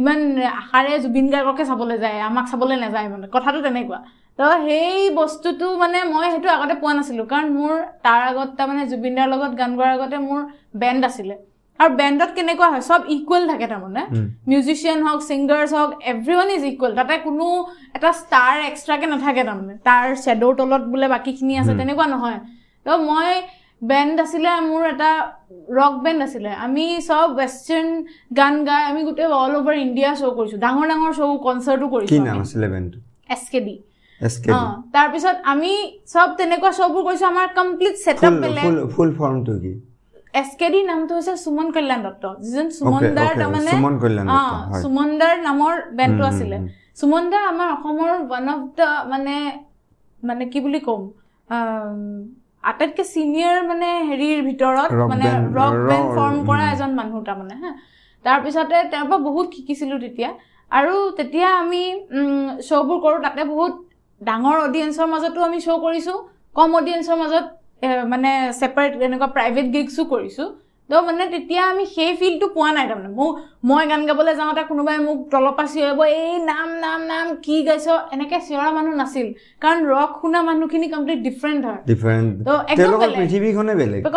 ইমান আশাৰে জুবিন গাৰ্গকে চাবলৈ যায় আমাক চাবলৈ নাযায় মানে। কথাটো তেনেকুৱা। তো সেই বস্তুটো মানে মই সেইটো আগতে পোৱা নাছিলোঁ। কাৰণ মোৰ তাৰ আগত তাৰমানে জুবিনদাৰ লগত গান গোৱাৰ আগতে মোৰ বেণ্ড আছিলে। আৰু বেণ্ডত কেনেকুৱা হয় চব ইকুৱেল থাকে তাৰমানে। মিউজিচিয়ান হওক ছিংগাৰ্ছ হওক এভৰি ওৱান ইজ ইকুৱেল তাতে কোনো এটা ষ্টাৰ এক্সট্ৰাকে নাথাকে তাৰমানে। তাৰ শ্বেডৰ তলত বোলে বাকীখিনি আছে। তেনেকুৱা নহয়। তো মই বেণ্ড আছিলে মোৰ এটা ৰক বেণ্ড আছিলে। আমি চব ৱেষ্টাৰ্ণ গান গাই আমি গোটেই অল অভাৰ ইণ্ডিয়া শ্ব' কৰিছোঁ। ডাঙৰ ডাঙৰ শ্ব' কনচাৰ্টো কৰিছোঁ এছ কে ডি তাৰপিছত আমি চব তেনেকুৱা শ্ব'বোৰ কৰিছোঁ। আমাৰ কমপ্লিট ছেটআপ ফুল বেলেগ। ফুল ফুল ফৰ্মটো কি? এছ কে ডি নামটো হৈছে সুমন কল্যাণ দত্ত। যিজন সুমন Okay, দাৰ okay, তাৰমানে সুমন দাৰ নামৰ বেণ্ডটো আছিলে। সুমন দা আমাৰ অসমৰ ওৱান অফ দ্য মানে মানে কি বুলি ক'ম? আটাইতকৈ চিনিয়ৰ মানে হেৰিৰ ভিতৰত মানে ৰক বেণ্ড ফৰ্ম কৰা। এজন মানুহ তাৰমানে হা। তাৰপিছতে তেওঁৰ পৰা বহুত শিকিছিলোঁ তেতিয়া। আৰু তেতিয়া আমি শ্ব'বোৰ কৰোঁ। তাতে বহুত ডাঙৰ অডিয়েঞ্চৰ মাজতো আমি শ্ব' কৰিছোঁ। কম অডিয়েঞ্চৰ মাজত মানে ছেপাৰেট এনেকুৱা প্ৰাইভেট গিগছো কৰিছোঁ। তো মানে তেতিয়া আমি সেই ফিলটো পোৱা নাই তাৰমানে। মোক মই গান গাবলৈ যাওঁতে কোনোবাই মোক তলৰ পৰা চিঞৰিব এই নাম নাম নাম কি গাইছ? এনেকৈ চিঞৰা মানুহ নাছিল। কাৰণ ৰক শুনা মানুহখিনি কমপ্লিট ডিফাৰেণ্ট হয়।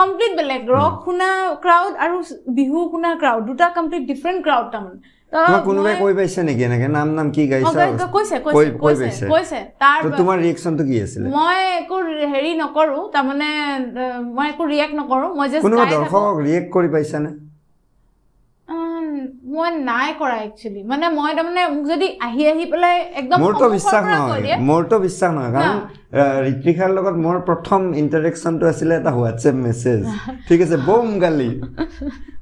কমপ্লিট বেলেগ। ৰক শুনা ক্ৰাউড আৰু বিহু শুনা ক্ৰাউড দুটা কমপ্লিট ডিফাৰেণ্ট ক্ৰাউড তাৰমানে। তোমাক কোনোবাই কৈ পাইছে নেকি এনেকে নাম নাম কি গাইছা কৈছে কৈছে কৈছে তাৰ তোমাৰ ৰিয়েকশ্যনটো কি আছিলে মই একো হেৰি নকৰোঁ তাৰমানে মই একো ৰিয়েক্ট নকৰোঁ মই কোনোবা দৰ্শকক ৰিয়েক্ট কৰি পাইছানে মই নাই কৰা একচুৱেলি মানে মই তাৰমানে মোক যদি আহি আহি পেলাই একদম মোৰতো বিশ্বাস নহয় মোৰতো বিশ্বাস নহয় কাৰণ ঋত্বিকাৰ লগত মোৰ প্ৰথম ইণ্টাৰেকশ্যনটো আছিলে এটা হোৱাটছএপ মেছেজ ঠিক আছে বম গালি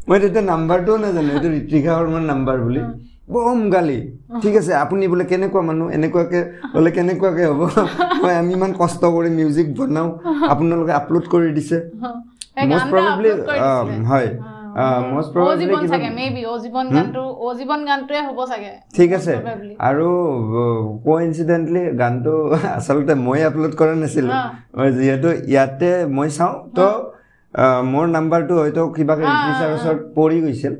মই তেতিয়া নাম্বাৰটোও নাজানো এইটো ঋত্বিকা শৰ্মাৰ নাম্বাৰ বুলি। বম গালি। ঠিক আছে আপুনি বোলে কেনেকুৱা মানুহ এনেকুৱাকে বোলে কেনেকুৱাকে হ'ব? মই আমি ইমান কষ্ট কৰি মিউজিক বনাওঁ আপোনালোকে আপলোড কৰি দিছে। um, দিছিলে। হয়। ঠিক আছে. আৰু কো ইনচিডেণ্টলি গানটো আচলতে মই আপলোড কৰা নাছিলোঁ। যিহেতু ইয়াতে মই চাওঁ তো মোৰ নাম্বাৰটো হয়তো কিবা অ, ৰিটিচাৰ। ওচৰত পৰি গৈছিল।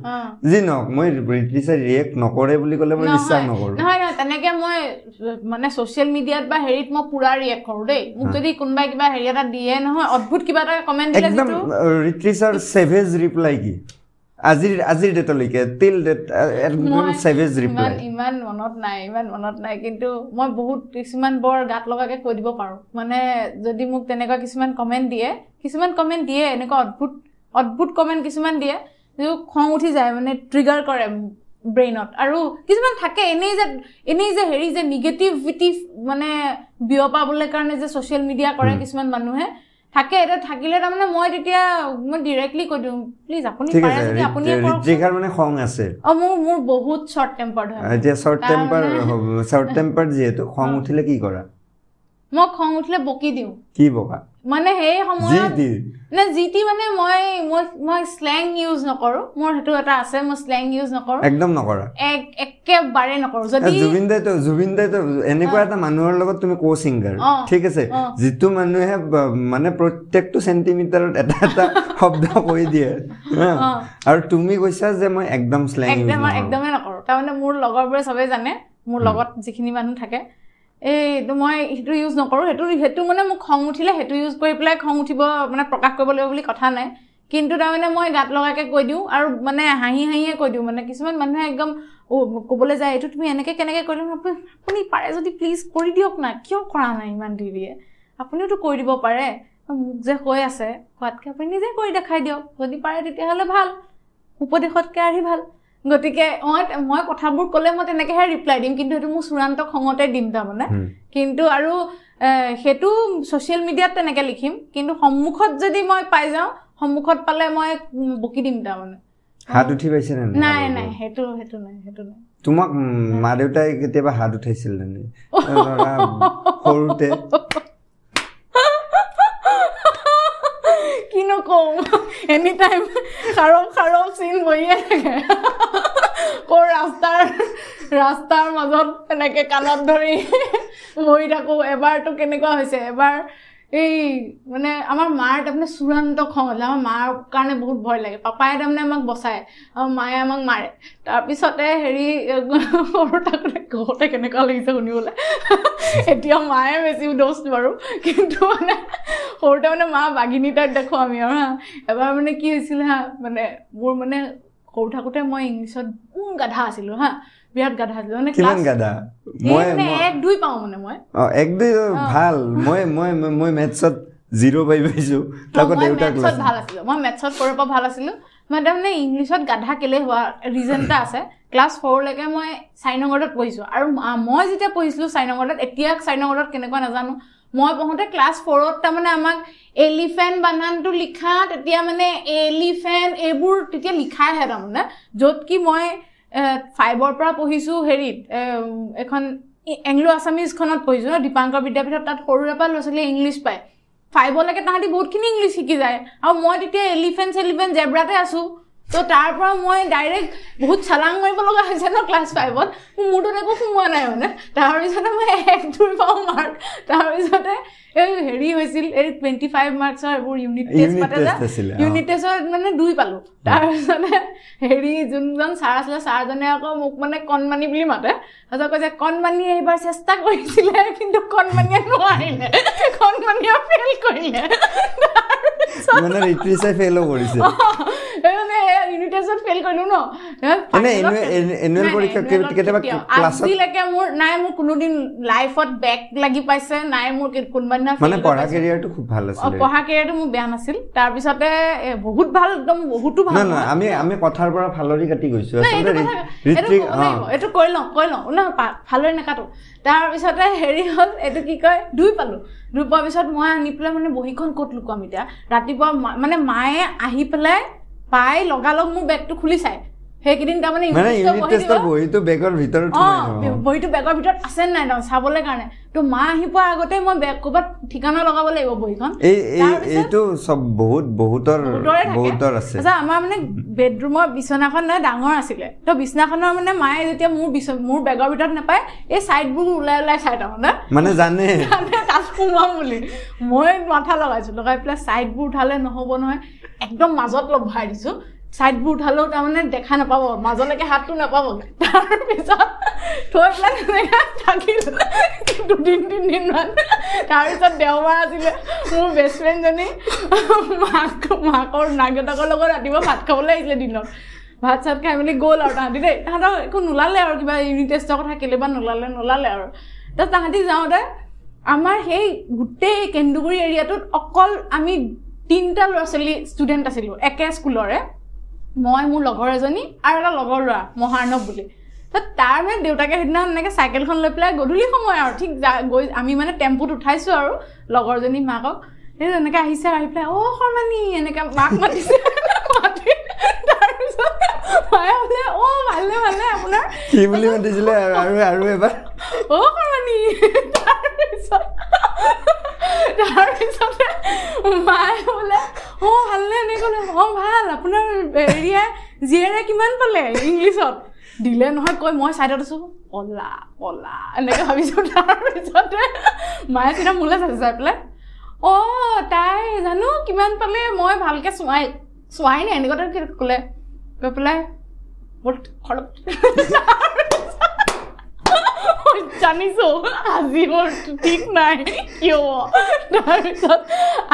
যি নহওক মই ৰিটিচাৰ ৰিয়েক্ট নকৰে বুলি ক'লে মই বিশ্বাস নকৰোঁ নহয় নহয়, তেনেকে মই মানে ছচিয়েল মিডিয়াত বা হেৰিত মই পুৰা ৰিয়েক্ট কৰো দেই মোক যদি কোনোবাই কিবা হেৰি এটা দিয়ে নহয় অদ্ভুত কিবা এটা কমেণ্ট দিলে একদম ৰিটিচাৰ ছেভেজ ৰিপ্লাই কি আজিৰ আজিৰ ডেটলৈকে টিল ডেট একদম ৰিপ্লাই ইমান মনত নাই ইমান মনত নাই কিন্তু মই বহুত কিছুমান বৰ গাত লগাকে কৈ দিব পাৰোঁ। মানে যদি মোক তেনেকুৱা কিছুমান কমেণ্ট দিয়ে কিছুমান কমেণ্ট দিয়ে এনেকুৱা অদ্ভুত অদ্ভুত কমেণ্ট কিছুমান দিয়ে যিটো খং উঠি যায় মানে ট্ৰিগাৰ কৰে ব্ৰেইনত আৰু কিছুমান থাকে এনেই যে এনেই যে হেৰি যে নিগেটিভিটি মানে বিয়পাবলৈ কাৰণে যে ছ'চিয়েল মিডিয়া কৰে কিছুমান মানুহে থাকে এতিয়া থাকিলে তাৰমানে মই তেতিয়া মই ডিৰেক্টলি কৈ দিওঁ প্লিজ আপুনি পাৰে যদি মানে খং আছে। অ মোৰ মোৰ বহুত শ্বৰ্ট টেম্পাৰ্ড হয়। এতিয়া শ্বৰ্ট টেম্পাৰ শ্বৰ্ট টেম্পাৰ যিহেতু খং। উঠিলে কি কৰা? মই খং উঠিলে বকি দিওঁ। কি বকা? মানে সেই সময়ত দি নে যি টি মানে মই মই শ্লেং ইউজ নকৰোঁ। মোৰ সেইটো এটা আছে মই শ্লেং ইউজ নকৰোঁ। একদম নকৰা। এক- একেবাৰে নকৰোঁ। যদি জুবিন দাইতো জুবিন দাইতো এনেকুৱা এটা মানুহৰ লগত তুমি কো ছিংগাৰ অ। ঠিক আছে। যিটো মানুহে মানে প্ৰত্যেকটো চেণ্টিমিটাৰত এটা এটা শব্দ কৈ দিয়ে। আৰু তুমি কৈছা যে মই একদম ইউজ একদম নকৰোঁ। একদমেই নকৰোঁ। তাৰমানে মোৰ লগৰবোৰে চবেই জানে মোৰ লগত যিখিনি মানুহ থাকে। এইটো মই সেইটো ইউজ নকৰোঁ সেইটো সেইটো মানে মোক খং উঠিলে সেইটো ইউজ কৰি পেলাই খং উঠিব মানে প্ৰকাশ কৰিব লাগিব বুলি কথা নাই। কিন্তু তাৰমানে মই গাত লগাকৈ কৈ দিওঁ আৰু মানে হাঁহি হাঁহিয়ে কৈ দিওঁ মানে কিছুমান মানুহে একদম ক'বলৈ যায় এইটো তুমি এনেকৈ কেনেকৈ কৰিলে আপুনি পাৰে যদি প্লিজ কৰি দিয়ক না কিয় কৰা নাই ইমান দেৰিয়ে? আপুনিওতো কৰি দিব পাৰে মোক যে কৈ আছে কোৱাতকৈ আপুনি নিজে কৰি দেখাই দিয়ক। যদি পাৰে তেতিয়াহ'লে ভাল উপদেশতকৈ আহি ভাল। গতিকে মই মই কথাবোৰ ক'লে মই তেনেকৈহে ৰিপ্লাই দিম কিন্তু সেইটো মোৰ চূড়ান্ত খঙতে দিম তাৰমানে। কিন্তু আৰু সেইটো ছ'চিয়েল মিডিয়াত তেনেকৈ লিখিম কিন্তু সন্মুখত যদি মই পাই যাওঁ সন্মুখত পালে মই বকি দিম তাৰমানে। হাত উঠি পাইছে নে নাই? নাই সেইটো সেইটো নাই সেইটো নাই। তোমাক মা দেউতাই কেতিয়াবা হাত উঠাইছিল নে সৰুতে কিনো কওঁ এনি টাইম খাৰম খাৰম চিন বহিয়ে থাকে কৰ ৰাস্তাৰ ৰাস্তাৰ মাজত এনেকে কাণত ধৰি বহি থাকোঁ এবাৰতো কেনেকুৱা হৈছে এবাৰ এই মানে আমাৰ মাৰ তাৰমানে চূড়ান্ত খং হ'লে। আমাৰ মাৰ কাৰণে বহুত ভয় লাগে। পাপাই তাৰমানে আমাক বচায় আৰু মায়ে আমাক মাৰে। তাৰপিছতে হেৰি সৰু থাকোঁতে ঘৰতে কেনেকুৱা লাগিছে শুনিবলৈ? এতিয়া মায়ে বেছি দোষ বাৰু। কিন্তু মানে সৰুতে মানে মা বাঘিনী টাইপ দেখোঁ আমি আৰু হা। এবাৰ মানে কি হৈছিল হা মানে মোৰ মানে সৰু থাকোঁতে মই ইংলিছত গাধা আছিলোঁ হা। বিৰাট গাধা আছিলোঁ মানে কিমান এই মই এক দুই পাওঁ মানে মই। অ এক দুই ভাল। মই মই মই মেথছত জিৰ' পাই পাইছোঁ তাকো দেউতাক ভাল আছিলোঁ। মই মেথছত সৰুৰ পৰা ভাল আছিলোঁ। মই তাৰমানে ইংলিছত গাধা কেলে হোৱা ৰিজন এটা আছে। ক্লাছ ফ'ৰলৈকে মই চাইনগৰত পঢ়িছোঁ। আৰু মই যেতিয়া পঢ়িছিলোঁ চাইনগৰত এতিয়া চাইনগৰত কেনেকুৱা নাজানো। মই পঢ়োঁতে ক্লাছ ফ'ৰত তাৰমানে আমাক এলিফেণ্ট বানানটো লিখা তেতিয়া মানে এলিফেণ্ট এইবোৰ তেতিয়া লিখাইহে তাৰমানে। য'ত কি মই ফাইভৰ পৰা পঢ়িছোঁ হেৰিত এখন এংলো আছামিজখনত পঢ়িছোঁ ন দীপাংকৰ বিদ্যাপীঠত তাত সৰুৰে পৰা ল'ৰা ছোৱালীয়ে ইংলিছ পায়। ফাইভলৈকে তাহাঁতি বহুতখিনি ইংলিছ শিকি যায়। আৰু মই তেতিয়া এলিফেণ্ট চেলিফেণ্ট জেব্ৰাতে আছোঁ। ত' তাৰ পৰা মই ডাইৰেক্ট বহুত চালাং মাৰিব লগা হৈছে ন ক্লাছ ফাইভত মোৰ মূৰটোত একো সোমোৱা নাই মানে। তাৰপিছতে মই এক দুই পাওঁ মাৰ্ক তাৰপিছতে হেৰি হৈছিল এই টুৱেণ্টি ফাইভ মাৰ্কছৰ এইবোৰ ইউনিট টেষ্ট পাতে যে। ইউনিট টেষ্টত মানে দুই পালোঁ। তাৰপিছতে হেৰি যোনজন ছাৰ আছিলে ছাৰজনে আকৌ মোক মানে কণমানি বুলি মাতে। তাৰপিছত কৈছে কণমানিয়ে এইবাৰ চেষ্টা কৰিছিলে কিন্তু কণমানিয়ে নোৱাৰিলে। কণমানিয়ে ফেইল কৰিলে। তাৰপিছত মানে ৰিট্ৰিচাই ফেইলো কৰিছে। এই মানে ইউনিট টেষ্টত ফেইল কৰিলোঁ ন? এনে annual- annual পৰীক্ষা কেতিয়াবা ক্লাছত- আজিলৈকে মোৰ নাই মোৰ কোনোদিন লাইফত বেক লাগি পাইছে নাই মোৰ কোনোবা দিনা মানে পঢ়া। কেৰিয়াৰটো খুব ভাল আছিলে। পঢ়া কেৰিয়াৰটো মোৰ বেয়া নাছিল। তাৰপিছতে বহুত ভাল একদম বহুতো ভাল। আমি আমি কথাৰ পৰা ফালৰি কাটি গৈছো। এইটো কৈ লওঁ কৈ লওঁ। নহয় ভালদৰে নেকাটো। তাৰপিছতে হেৰি হ'ল এইটো কি কয় দুই পালোঁ। দুই পোৱাৰ পিছত মই আনি পেলাই মানে বহীখন ক'ত লুকুৱাম এতিয়া? ৰাতিপুৱা মানে মায়ে আহি পেলাই পাই লগালগ মোৰ বেগটো খুলি চায় সেইকেইদিন তাৰমানে। বহীটো বেগৰ ভিতৰত। বহীটো বেগৰ ভিতৰত আছে নাই তাৰমানে চাবলৈ কাৰণে। তো মা আহি পোৱাৰ আগতে মই বেগ ক'ৰবাত ঠিকনা লগাব লাগিব বহীখন। এইটো চব বহুত বহুতৰ বহুতৰে আছে। তাৰপিছত আমাৰ মানে বেডৰুমৰ বিচনাখন মানে ডাঙৰ আছিলে। তো বিচনাখনৰ মানে মায়ে যেতিয়া মোৰ বিচ মোৰ বেগৰ ভিতৰত নাপায় এই ছাইডবোৰ ওলাই ওলাই চাই তাৰমানে মানে জানে? তাতে তাত সোমাম বুলি। মই মাথা লগাইছোঁ লগাই পেলাই ছাইডবোৰ উঠালে নহ'ব নহয়। একদম মাজত লগ ভৰাই দিছোঁ। ছাইডবোৰ উঠালেও তাৰমানে দেখা নাপাব মাজলৈকে হাতটো নাপাবগৈ তাৰপিছত থৈ পেলাই তেনেকৈ থাকিল। দুদিন তিনিদিনমান। তাৰপিছত দেওবাৰ আছিলে মোৰ বেষ্ট ফ্ৰেণ্ডজনী মাক মাকৰ নাক দেউতাকৰ লগত ৰাতিপুৱা ভাত খাবলৈ আহিছিলে দিনত। ভাত চাত খাই মেলি গ'ল আৰু তাহাঁতি দেই। তাহাঁতৰ একো নোলালে আৰু কিবা ইউনিট টেষ্টৰ কথা কেলেবা নোলালে নোলালে আৰু। তাৰপিছত তাহাঁতি যাওঁতে আমাৰ সেই গোটেই কেন্দুগুৰি এৰিয়াটোত অকল আমি তিনিটা ল'ৰা ছোৱালী ষ্টুডেণ্ট আছিলোঁ একে স্কুলৰে। মই মোৰ লগৰ এজনী আৰু এটা লগৰ ল'ৰা মহাৰ্ণৱ বুলি। ত তাৰ মানে দেউতাকে সেইদিনা এনেকৈ চাইকেলখন লৈ পেলাই গধূলি সময় আৰু ঠিক গৈ আমি মানে টেম্পুত উঠাইছোঁ আৰু লগৰজনী মাকক। সেই এনেকৈ আহিছে আহি পেলাই অ' শৰ্মানী এনেকৈ মাক মাতিছে। মাতি মায়ে বোলে অ' ভালে ভালে আপোনাৰ কি বুলি মাতিছিলে আৰু আৰু আৰু এবাৰ অ শৰ্মানী তাৰপিছত তাৰপিছতে মায়ে বোলে অ ভালনে এনেকৈ ক'লে অ ভাল আপোনাৰ হেৰিয়াই জীয়েৰে কিমান পালে ইংলিছত দিলে নহয় কৈ মই ছাইডত আছোঁ কলা কলা এনেকৈ ভাবিছোঁ তাৰপিছতে মায়ে তেতিয়া মোলৈ চাইছে চাই পেলাই অ তাই জানো কিমান পালে মই ভালকৈ চোৱাই চোৱাই নাই এনেকুৱাতে ক'লে কৈ পেলাই বৰ খৰক জানিছো আজি মোৰ ঠিক নাই কিয় তাৰপিছত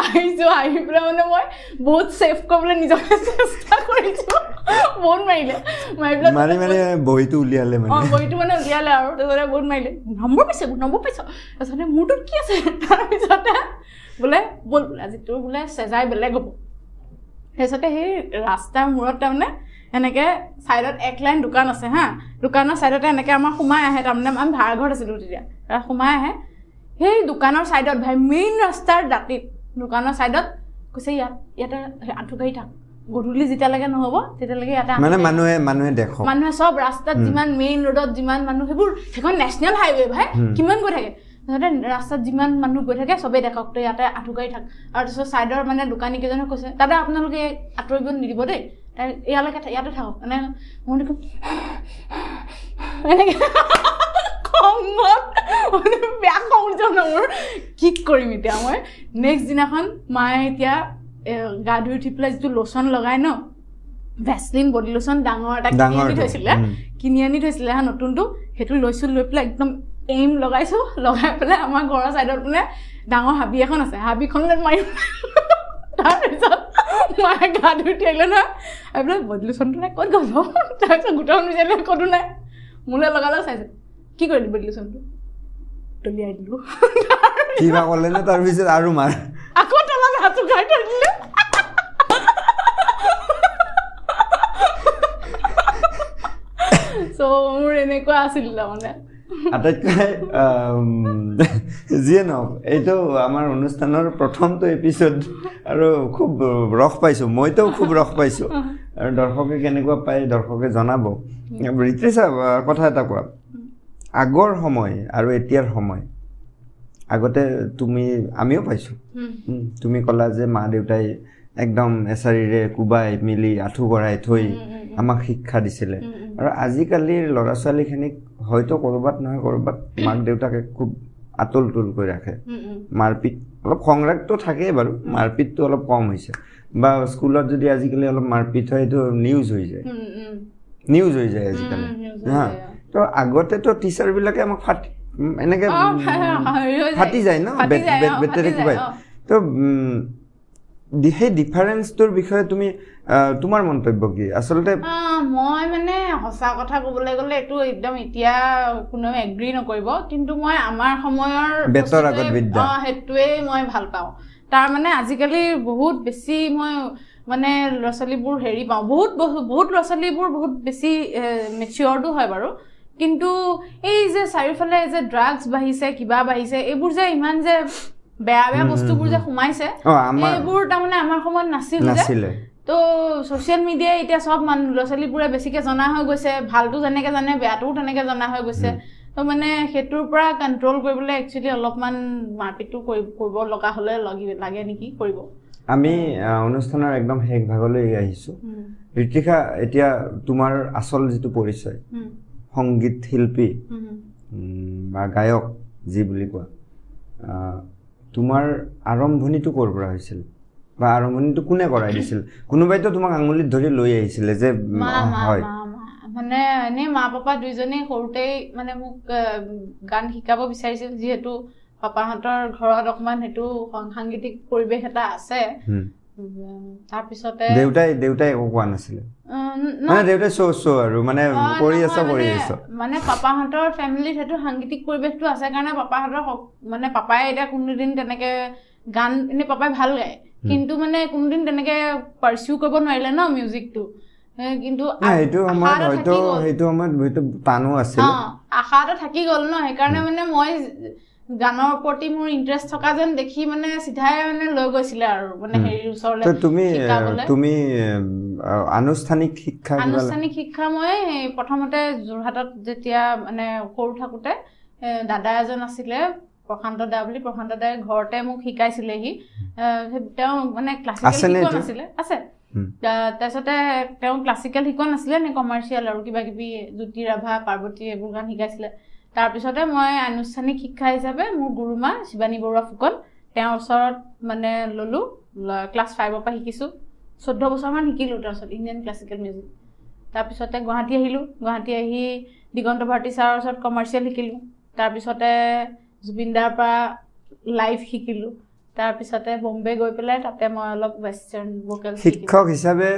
আহিছো আহি পেলাই মানে মই বহুত ছেফ কৰিবলৈ নিজকে চেষ্টা কৰিছো বহুত মাৰিলে মাৰি পেলাই মাৰি মাৰি বহীটো উলিয়ালে অঁ বহীটো মানে উলিয়ালে আৰু তাৰপিছতে বহুত মাৰিলে নম্বৰ পাইছে নম্বৰ পাইছ তাৰপিছতে মোৰটোত কি আছে তাৰপিছতে বোলে ব'ল বোলে আজি তোৰ বোলে চেজাই বেলেগ হ'ব তাৰপিছতে সেই ৰাস্তাৰ মূৰত তাৰমানে এনেকৈ ছাইডত এক লাইন দোকান আছে হা? দোকানৰ ছাইডতে এনেকৈ আমাৰ সোমাই আহে তাৰমানে আমি ভাড়া ঘৰত আছিলোঁ তেতিয়া। তাত সোমাই আহে। সেই দোকানৰ ছাইডত ভাই মেইন ৰাস্তাৰ দাঁতিত দোকানৰ ছাইডত কৈছে ইয়াত ইয়াতে আঁঠু কাঢ়ি থাক। গধূলি যেতিয়ালৈকে নহ'ব তেতিয়ালৈকে ইয়াতে মানে। মানুহে মানুহে দেখক। মানুহে চব ৰাস্তাত যিমান মেইন ৰোডত যিমান মানুহ সেইবোৰ সেইখন নেশ্যনেল হাইৱে ভাই। কিমান গৈ থাকে? তাৰপিছতে ৰাস্তাত যিমান মানুহ গৈ থাকে চবেই দেখক তই ইয়াতে আঁঠুকাৰি থাক। আৰু তাৰপিছত ছাইডৰ মানে দোকানী কেইজনে কৈছে দাদা আপোনালোকে আঁতৰিব নিদিব দেই। ইয়ালৈকে ইয়াতে থাকক মানে মই দেখোন এনেকৈ খঙত বেয়া খং উঠিছে মানে মোৰ কি কৰিম এতিয়া মই নেক্সট দিনাখন মায়ে এতিয়া গা ধুই উঠি পেলাই যিটো লোচন লগাই ন ভেচলিন বডি লোচন ডাঙৰ এটা কিনি আনি থৈছিলে। কিনি আনি থৈছিলে হা নতুনটো। সেইটো লৈছোঁ লৈ পেলাই একদম এইম লগাইছোঁ। লগাই পেলাই আমাৰ ঘৰৰ ছাইডত মানে ডাঙৰ হাবি এখন আছে। হাবিখনলৈ মাৰি তাৰপিছত মায়ে গা ধুই উঠি নহয় আহি পেলাই বডি লোচনটো নাই ক'ত গ'ল অ? তাৰপিছত গোটাখন বিচাৰিলে ক'তো নাই। মোলৈ লগালে চাইছে কি কৰিলি বডি লোচনটো দলিয়াই দিলোঁ। কিবা ক'লে নে? তাৰপিছত আৰু মাৰ। আকৌ তলত হাত উঘাই থৈ দিলে। চ' মোৰ এনেকুৱা আছিল তাৰমানে। আটাইতকৈ যিয়ে নহওক এইটো আমাৰ অনুষ্ঠানৰ প্ৰথমটো এপিছড আৰু খুব ৰস পাইছোঁ মইতো খুব ৰস পাইছোঁ। আৰু দৰ্শকে কেনেকুৱা পায় দৰ্শকে জনাব। ঋতুষা কথা এটা কোৱা। আগৰ সময় আৰু এতিয়াৰ সময় আগতে তুমি আমিও পাইছোঁ। তুমি ক'লা যে মা দেউতাই একদম এচাৰিৰে কোবাই মিলি আঁঠু কৰাই থৈ আমাক শিক্ষা দিছিলে। আৰু আজিকালিৰ ল'ৰা ছোৱালীখিনিক হয়তো ক'ৰবাত নহয় ক'ৰবাত মাক দেউতাকে খুব আতল তুল কৰি ৰাখে। মাৰপিট অলপ সংৰাগটো থাকেই বাৰু মাৰপিটটো অলপ কম হৈছে। বা স্কুলত যদি আজিকালি অলপ মাৰপিট হয় সেইটো নিউজ হৈ যায়। নিউজ হৈ যায় আজিকালি। হৈ তো আগতেতো টিচাৰবিলাকে আমাক ফাটি এনেকে। ফাটি যায় ন? বেটেৰে অ। তো সেই ডিফাৰেঞ্চটোৰ বিষয়ে তুমি তোমাৰ মন্তব্য কি? আচলতে মই মানে সঁচা কথা ক'বলৈ গ'লে এইটো একদম এতিয়া কোনেও এগ্ৰী নকৰিব কিন্তু মই আমাৰ সময়ৰ বেতৰ আগত বিদ্যা। সেইটোৱেই মই ভাল পাওঁ। তাৰ মানে আজিকালি বহুত বেছি মই মানে ল'ৰা ছোৱালীবোৰ হেৰি পাওঁ। বহুত বহুত ল'ৰা ছোৱালীবোৰ বহুত বেছি মেচিয়ৰ্ডো হয় বাৰু। কিন্তু এই যে চাৰিওফালে যে ড্ৰাগছ বাঢ়িছে কিবা বাঢ়িছে এইবোৰ যে ইমান যে বেয়া বেয়া বস্তুবোৰ যে সোমাইছে এইবোৰ তাৰমানে আমাৰ সময়ত নাছিল তো ছ'চিয়েল মিডিয়াই এতিয়া চব মানুহ ল'ৰা ছোৱালীবোৰে বেছিকৈ জনা হৈ গৈছে ভালটো যেনেকৈ জানে বেয়াটোও তেনেকৈ জনা হৈ গৈছে। তো মানে সেইটোৰ পৰা কণ্ট্ৰল কৰিবলৈ একচুৱেলি অলপমান মাৰপিটটো কৰিব লগা হ'লে লাগি- নেকি কৰিব? আমি অনুষ্ঠানৰ একদম শেষ ভাগলৈ আহিছোঁ। ঋতিকা এতিয়া তোমাৰ আচল যিটো পৰিচয় সংগীত শিল্পী বা গায়ক যি বুলি কোৱা তোমাৰ আৰম্ভণিটো ক'ৰ পৰা হৈছিল? বা আৰম্ভণিটো কোনে কৰাই দিছিল? কোনোবাইতো তোমাক আঙুলিত ধৰি লৈ আহিছিলে যে হয়। মানে এনেই মা পাপা দুইজনেই সৰুতেই মানে মোক গান শিকাব বিচাৰিছিল যিহেতু পাপাহঁতৰ ঘৰত অকণমান সেইটো সাংগীতিক পৰিৱেশ এটা আছে। তাৰপিছতে দেউতাই দেউতাই একো কোৱা নাছিলে। মানে দেউতাই চ' চ' আৰু মানে কৰি আছ কৰি আছ। মানে পাপাহঁতৰ ফেমিলিত সেইটো সাংগীতিক পৰিৱেশটো আছে কাৰণে পাপাহঁতৰ মানে পাপাই এতিয়া কোনোদিন তেনেকে গান এনেই পাপাই ভাল গায়। কিন্তু মানে কোনোদিন তেনেকে পাৰ্চিউ কৰিব নোৱাৰিলে ন মিউজিকটো কিন্তু নাই সেইটো আশা সময়ত এটা হয়তো থাকি গ'ল। সেইটো সময়ত হয়তো টানো আছিল। অ, আশা এটা থাকি গ'ল ন সেইকাৰণে মানে মই গানৰ প্ৰতি মোৰ ইণ্টাৰেষ্ট থকা যেন দেখি মানে চিধাই মানে লৈ গৈছিলে আৰু মানে ওচৰলৈ তুমি। তুমি আনুষ্ঠানিক শিক্ষা আনুষ্ঠানিক শিক্ষা মই প্ৰথমতে যোৰহাটত যেতিয়া মানে সৰু থাকোঁতে দাদা এজন আছিলে প্ৰশান্ত দা বুলি প্ৰশান্ত দাই ঘৰতে মোক শিকাইছিলেহি। তেওঁ মানে ক্লাছিকেল শিকোৱা? নাছিলে আছে। তাৰপিছতে তেওঁ ক্লাছিকেল শিকোৱা নাছিলে নে কমাৰ্চিয়েল আৰু কিবা কিবি জ্যোতি ৰাভা পাৰ্বতী এইবোৰ গান শিকাইছিলে। তাৰপিছতে মই আনুষ্ঠানিক শিক্ষা হিচাপে মোৰ গুৰুমা শিৱানী বৰুৱা ফুকন তেওঁৰ ওচৰত মানে ল'লোঁ ক্লাছ ফাইভৰ পৰা শিকিছোঁ। চৈধ্য বছৰমান শিকিলোঁ তাৰপিছত ইণ্ডিয়ান ক্লাছিকেল মিউজিক তাৰপিছতে গুৱাহাটী আহিলোঁ। গুৱাহাটী আহি দিগন্ত ভাৰতী ছাৰৰ ওচৰত কমাৰ্চিয়েল শিকিলোঁ। তাৰপিছতে জুবিন দাৰ পৰা লাইভ শিকিলোঁ। তাৰপিছতে বম্বে গৈ পেলাই তাতে মই অলপ ৱেষ্টাৰ্ণ ভোকেল শিক্ষক হিচাপে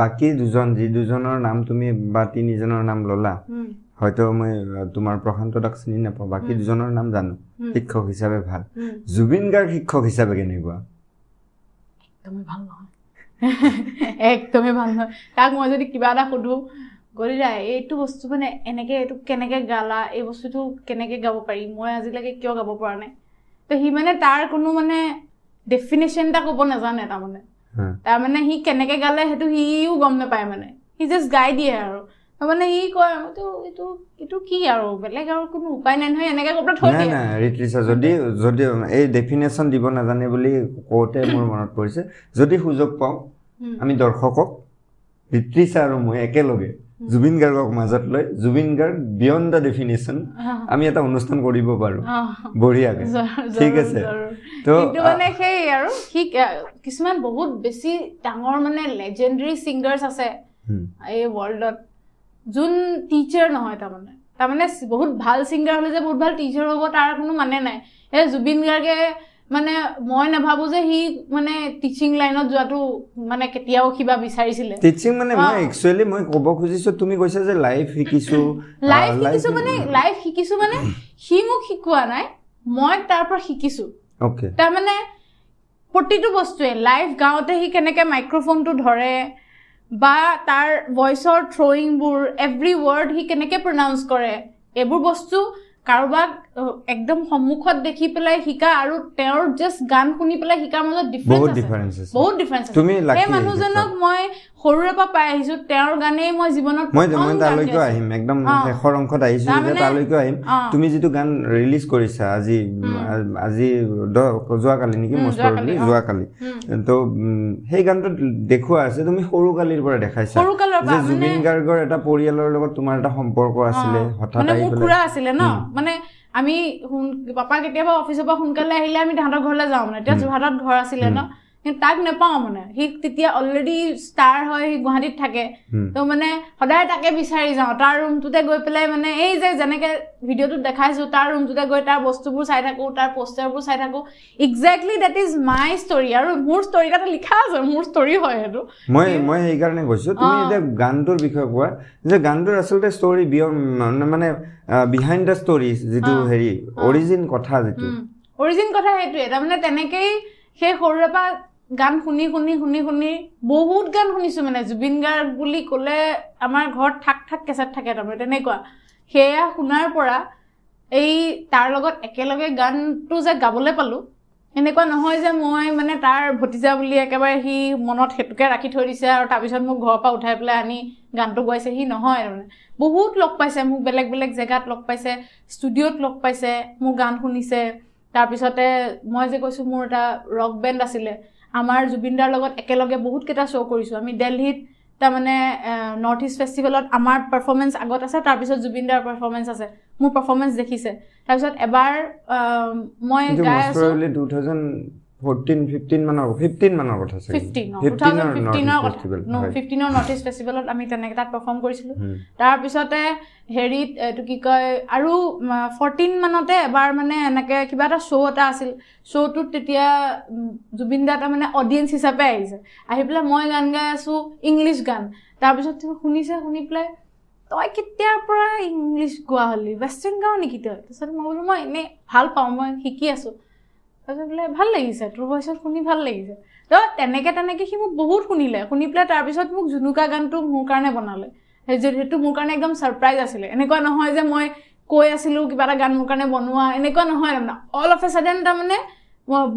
বাকী দুজন যি দুজনৰ নাম তুমি বা তিনিজনৰ নাম ল'লা হয়তো মই তোমাৰ প্ৰশান্ত দাক চিনি নাপাওঁ বাকী। দুজনৰ নাম জানো। শিক্ষক হিচাপে ভাল। জুবিন গাৰ্গ শিক্ষক হিচাপে কেনেকুৱা? একদমেই ভাল নহয়। একদমেই ভাল নহয়। তাক মই যদি কিবা এটা সুধো গৰিলা এইটো বস্তু মানে এনেকে এইটো কেনেকে গালা এই বস্তুটো কেনেকে গাব পাৰি মই আজিলৈকে কিয় গাব পৰা নাই? তো সি মানে তাৰ কোনো মানে ডেফিনেশ্যন এটা ক'ব নাজানে তাৰমানে। তাৰমানে সি কেনেকে গালে সেইটো সিও গম নাপায় মানে। সি জাষ্ট গাই দিয়ে আৰু। তাৰমানে সি কয় এইটো এইটো এইটো কি আৰু? বেলেগ আৰু কোনো উপায় নাই নহয় এনেকে কৈ পেলাই থৈ নাই দিয়ে। নাই ৰিত্ৰিছা যদি যদি এই ডেফিনেশ্যন দিব নাজানে বুলি কওঁতে মোৰ মনত পৰিছে যদি সুযোগ পাওঁ। আমি দৰ্শকক ঋত্ৰিছা আৰু মই একেলগে জুবিন গাৰ্গক মাজত লৈ Zubeen Garg beyond the definition আমি এটা অনুষ্ঠান কৰিব পাৰোঁ। বঢ়িয়াকে। ঠিক আছে। তো কিন্তু মানে সেই আৰু সি কিছুমান বহুত বেছি ডাঙৰ মানে লেজেণ্ডৰী ছিংগাৰ্ছ আছে এই ৱৰ্ল্ডত যোন টিচাৰ নহয় তাৰমানে। তাৰমানে বহুত ভাল ছিংগাৰ হ'লে যে বহুত ভাল টিচাৰ হ'ব তাৰ কোনো মানে নাই। এই জুবিন গাৰ্গে মানে মই নাভাবোঁ যে সি মানে টিচিং লাইনত যোৱাটো মানে কেতিয়াও কিবা বিচাৰিছিলে। টিচিং মানে মই। একচুৱেলি মই ক'ব খুজিছোঁ তুমি কৈছা যে লাইভ শিকিছোঁ। লাইভ আহ, শিকিছোঁ মানে লাইভ শিকিছোঁ মানে সি মোক শিকোৱা নাই মই তাৰ পৰা শিকিছোঁ। তাৰমানে প্ৰতিটো বস্তুৱে লাইভ গাওঁতে সি কেনেকৈ মাইক্ৰফোনটো ধৰে বা তাৰ ভইচৰ থ্ৰয়িংবোৰ এভৰি ৱৰ্ড সি কেনেকৈ প্ৰনাউন্স কৰে এইবোৰ বস্তু কাৰোবাক একদম সন্মুখত দেখি পেলাই শিকা আৰু তেওঁৰ জাষ্ট গান শুনি পেলাই শিকাৰ মাজত ডিফাৰেঞ্চ বহুত ডিফাৰেঞ্চ সেই মানুহজনক মই সৰুৰে পৰা পাই আহিছোঁ তেওঁৰ গানেই মই জীৱনত মই মই তালৈকেও গাইছোঁ। আহিম একদম। শেষৰ অংশত আহিছোঁ যে তালৈকেও আহিম। তুমি যিটো গান ৰিলিজ কৰিছা আজি। আজি যোৱাকালি নেকি মষ্ট যোৱাকালি। তো সেই গানটোত দেখুওৱা আছে তুমি সৰু কালিৰ পৰা দেখাইছা যে জুবিন গাৰ্গৰ এটা পৰিয়ালৰ লগত তোমাৰ এটা সম্পৰ্ক আছিলে হঠাৎ আহি মোৰ পেলাই খুৰা আছিলে ন। মানে আমি পাপা কেতিয়াবা অফিচৰ পৰা সোনকালে আহিলে আমি তাহাঁতৰ ঘৰলৈ যাওঁ মানে এতিয়া। যোৰহাটত ঘৰ আছিলে ন তাক নেপাওঁ মানে। সি তেতিয়া অলৰেডি ষ্টাৰ হয় সি গুৱাহাটীত থাকে। তো মানে সদায় তাকে বিচাৰি যাওঁ। তাৰ ৰুমটোতে গৈ পেলাই মানে এই যে যেনেকে ভিডিঅ'টোত দেখাইছো তাৰ ৰুমটোতে গৈ তাৰ বস্তুবোৰ চাই থাকো তাৰ পোষ্টাৰবোৰ চাই থাকো। Exactly that is my story আৰু মোৰ ষ্টৰি তাতে লিখা আছে মোৰ ষ্টৰি হয় সেইটো। মই মই সেইকাৰণে কৈছোঁ তুমি। এতিয়া গানটোৰ বিষয়ে কোৱা যে গানটোৰ আচলতে ষ্টৰি মানে বিহাইণ্ড দ্য ষ্টৰি যিটো। হেৰি। অৰিজিন কথা যিটো। অৰিজিন কথা সেইটোৱে। তাৰমানে তেনেকেই সেই সৰুৰে পৰা গান শুনি শুনি শুনি শুনি বহুত গান শুনিছোঁ মানে। জুবিন গাৰ্গ বুলি ক'লে আমাৰ ঘৰত থাক থাক কেছেট থাকে তাৰমানে তেনেকুৱা। সেয়া শুনাৰ পৰা এই তাৰ লগত একেলগে গানটো যে গাবলৈ পালোঁ এনেকুৱা নহয় যে মই মানে তাৰ ভতিজা বুলি একেবাৰে সি মনত সেইটোকে ৰাখি থৈ দিছে আৰু তাৰপিছত মোক ঘৰৰ পৰা উঠাই পেলাই আনি গানটো গোৱাইছে। সি নহয় তাৰমানে। বহুত লগ পাইছে মোক বেলেগ বেলেগ জেগাত লগ পাইছে ষ্টুডিঅ'ত লগ পাইছে মোৰ গান শুনিছে। তাৰপিছতে মই যে কৈছোঁ মোৰ এটা ৰক বেণ্ড আছিলে। আমাৰ জুবিনদাৰ লগত একেলগে বহুতকেইটা শ্ব' কৰিছোঁ। আমি দেলহিত তাৰমানে নৰ্থ ইষ্ট ফেষ্টিভেলত আমাৰ পাৰফৰ্মেঞ্চ আগত আছে তাৰপিছত জুবিনদাৰ পাৰফৰ্মেঞ্চ আছে। মোৰ পাৰফৰ্মেঞ্চ দেখিছে। তাৰপিছত এবাৰ মই গাই আছোঁ 2014, 15 মানৰ 15 মানৰ কথা চাগে। ফিফটিন 15 টু থাউজেণ্ড ৰ ফিফটিনৰ নৰ্থ ইষ্ট ফেষ্টিভেলত আমি তেনেকৈ তাত পাৰফৰ্ম কৰিছিলোঁ। তাৰপিছতে হেৰিত এইটো কি কয় আৰু ফৰ্টিন মানতে এবাৰ মানে এনেকৈ কিবা এটা শ্ব' এটা আছিল। শ্ব'টোত তেতিয়া জুবিন দা তাৰমানে অডিয়েঞ্চ হিচাপে আহিছে। আহি পেলাই মই গান গাই আছোঁ ইংলিছ গান। তাৰপিছত শুনিছে শুনি পেলাই তই কেতিয়াৰ পৰা ইংলিছ গোৱা হ'লি ৱেষ্টাৰ্ণ গাওঁ নেকি তই? তাৰপিছত মই বোলো মই এনেই ভাল পাওঁ মই শিকি আছোঁ। তাৰপিছত বোলে ভাল লাগিছে তোৰ ভইচত শুনি ভাল লাগিছে। তো তেনেকৈ তেনেকৈ সি মোক বহুত শুনিলে। শুনি পেলাই তাৰপিছত মোক জুনুকা গানটো মোৰ কাৰণে বনালে। সেইটো মোৰ কাৰণে একদম ছাৰপ্ৰাইজ আছিলে। এনেকুৱা নহয় যে মই কৈ আছিলোঁ কিবা এটা গান মোৰ কাৰণে বনোৱা এনেকুৱা নহয় তাৰমানে। অল অফ এ ছাডেন তাৰমানে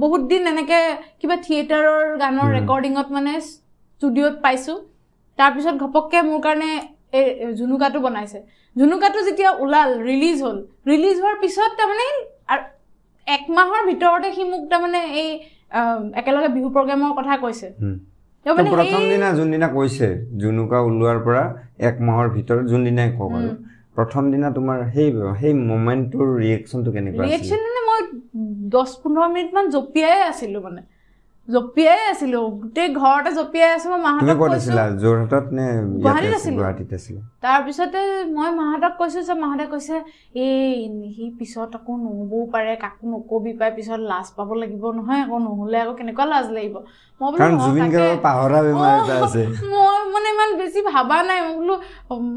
বহুত দিন এনেকৈ কিবা থিয়েটাৰৰ গানৰ। ৰেকৰ্ডিঙত মানে ষ্টুডিঅ'ত পাইছোঁ। তাৰপিছত ঘপককৈ মোৰ কাৰণে এই জুনুকাটো বনাইছে। জুনুকাটো যেতিয়া ওলাল ৰিলিজ হ'ল ৰিলিজ হোৱাৰ পিছত তাৰমানে এক মাহৰ ভিতৰতে সি মোক তাৰমানে এই একেলগে বিহু প্ৰগ্ৰেমৰ কথা কৈছে। প্ৰথম দিনা যোনদিনা কৈছে জুনুকা ওলোৱাৰ পৰা এক মাহৰ ভিতৰত যোনদিনাই কওক আৰু। প্ৰথম দিনা তোমাৰ সেই সেই মমেণ্টটোৰ ৰিয়েকশ্যনটো কেনেকুৱা ৰিয়েকশ্যন মানে মই দহ পোন্ধৰ মিনিটমান জঁপিয়াই আছিলোঁ মানে। জঁপিয়াই আছিলোঁ। গোটেই ঘৰতে জঁপিয়াই আছোঁ মই মাহঁতক কৈছোঁ। যোৰহাটত নে গুৱাহাটীত আছিল? গুৱাহাটীত আছিলা? তাৰপিছতে মই মাহঁতক কৈছোঁ যে মাহঁতে কৈছে এই সি পিছত আকৌ নহ'বও পাৰে কাকো নকবি পাই পিছত লাজ পাব লাগিব নহয় আকৌ নহ'লে আকৌ কেনেকুৱা লাজ লাগিব? মই মই মানে ইমান বেছি ভাবা নাই মই বোলো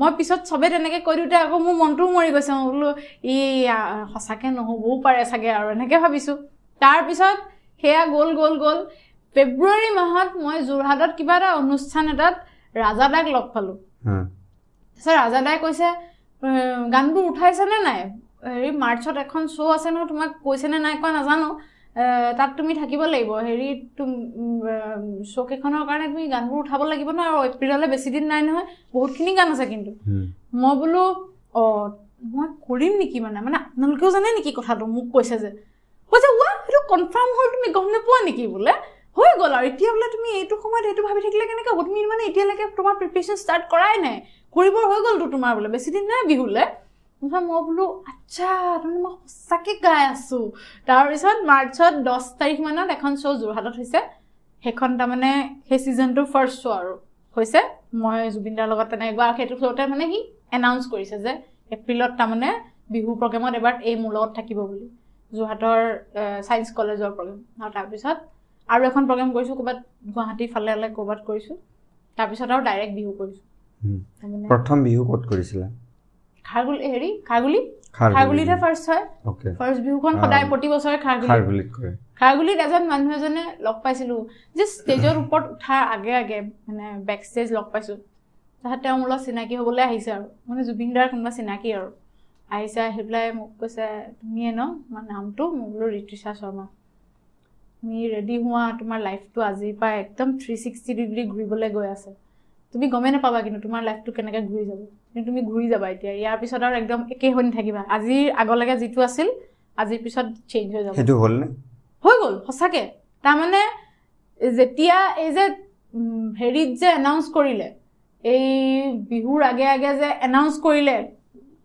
মই পিছত চবে তেনেকৈ কৈ দিওঁতে আকৌ মোৰ মনটোও মৰি গৈছে মই বোলো ই আ, সঁচাকৈ নহ'বও পাৰে চাগে আৰু এনেকৈ ভাবিছোঁ। তাৰপিছত সেয়া গ'ল গ'ল গ'ল। ফেব্ৰুৱাৰী মাহত মই যোৰহাটত কিবা এটা অনুষ্ঠান এটাত ৰাজাদাক লগ পালোঁ। তাৰপিছত ৰাজাদাই কৈছে "এ, গানবোৰ উঠাইছেনে নাই? হেৰি মাৰ্চত এখন শ্ব' আছে নহয় তোমাক কৈছেনে নাই কোৱা নাজানো। তাত তুমি থাকিব লাগিব। হেৰি শ্ব' কেইখনৰ কাৰণে তুমি গানবোৰ উঠাব লাগিব ন। আৰু এপ্ৰিললৈ বেছি দিন নাই নহয় বহুতখিনি গান আছে কিন্তু। মই বোলো অঁ মই কৰিম নেকি মানে? মানে আপোনালোকেও জানে নেকি কথাটো? মোক কৈছে যে। কৈছে ৱা সেইটো কনফাৰ্ম হ'ল তুমি গম নোপোৱা নেকি? বোলে। হৈ গ'ল আৰু। এতিয়া বোলে তুমি এইটো সময়ত এইটো ভাবি থাকিলে কেনেকৈ হ'ব? তুমি মানে এতিয়ালৈকে তোমাৰ প্ৰিপেৰেশ্যন ষ্টাৰ্ট কৰাই নাই। কৰিব হৈ গ'লতো তোমাৰ বোলে। বেছি দিন নাই বিহুলৈ। তাৰপিছত মই বোলো আচ্ছা তাৰমানে মই সঁচাকৈ গাই আছোঁ। তাৰপিছত মাৰ্চত দহ তাৰিখ মানত এখন শ্ব' যোৰহাটত হৈছে। সেইখন তাৰমানে সেই ছিজনটোৰ ফাৰ্ষ্ট শ্ব' আৰু। হৈছে। মই জুবিনদাৰ লগত তেনেকৈ গোৱা। সেইটো শ্ব'তে মানে সি এনাউন্স কৰিছে যে এপ্ৰিলত তাৰমানে বিহু প্ৰগ্ৰেমত এবাৰ এই মোৰ লগত থাকিব বুলি। যোৰহাটৰ ছায়েন্স কলেজৰ প্ৰগ্ৰেম আৰু তাৰপিছত আৰু এখন প্ৰগ্ৰেম কৰিছোঁ ক'ৰবাত গুৱাহাটী ফালে ক'ৰবাত কৰিছোঁ। তাৰপিছত আৰু ডাইৰেক্ট বিহু কৰিছোঁ। প্ৰথম বিহু ক'ত কৰিছিলা? খাৰগুলি হেৰি খাৰগুলি? খাৰগুলি। খাৰগুলিতহে ফাৰ্ষ্ট হয়। ফাৰ্ষ্ট বিহুখন। সদায় প্ৰতি বছৰে খাৰগুলি। খাৰগুলিত কৰে। খাৰগুলিত এজন মানুহ এজনে লগ পাইছিলোঁ। যে ষ্টেজৰ ওপৰত উঠাৰ আগে আগে মানে বেক ষ্টেজ লগ পাইছোঁ। তেওঁ মোৰ লগত চিনাকি হ'বলৈ আহিছে আৰু। মানে জুবিনদাৰ কোনোবা চিনাকি আৰু। আহিছে আহি পেলাই মোক কৈছে তুমিয়ে ন? তোমাৰ নামটো? মই বোলো ঋতুষা শৰ্মা। তুমি ৰেডি হোৱা তোমাৰ লাইফটো আজিৰ পৰা একদম থ্ৰী ছিক্সটি ডিগ্ৰী ঘূৰিবলৈ গৈ আছে। তুমি গমেই নাপাবা কিন্তু তোমাৰ লাইফটো কেনেকৈ ঘূৰি যাব। কিন্তু তুমি ঘূৰি যাবা এতিয়া। ইয়াৰ পিছত আৰু একদম একেই হৈ নাথাকিবা। আজিৰ আগলৈকে যিটো আছিল আজিৰ পিছত চেঞ্জ হৈ যাব। সেইটো হ'লনে? হৈ গ'ল সঁচাকে। তাৰমানে যেতিয়া এই যে হেৰিত যে এনাউন্স কৰিলে এই বিহুৰ আগে আগে যে এনাউন্স কৰিলে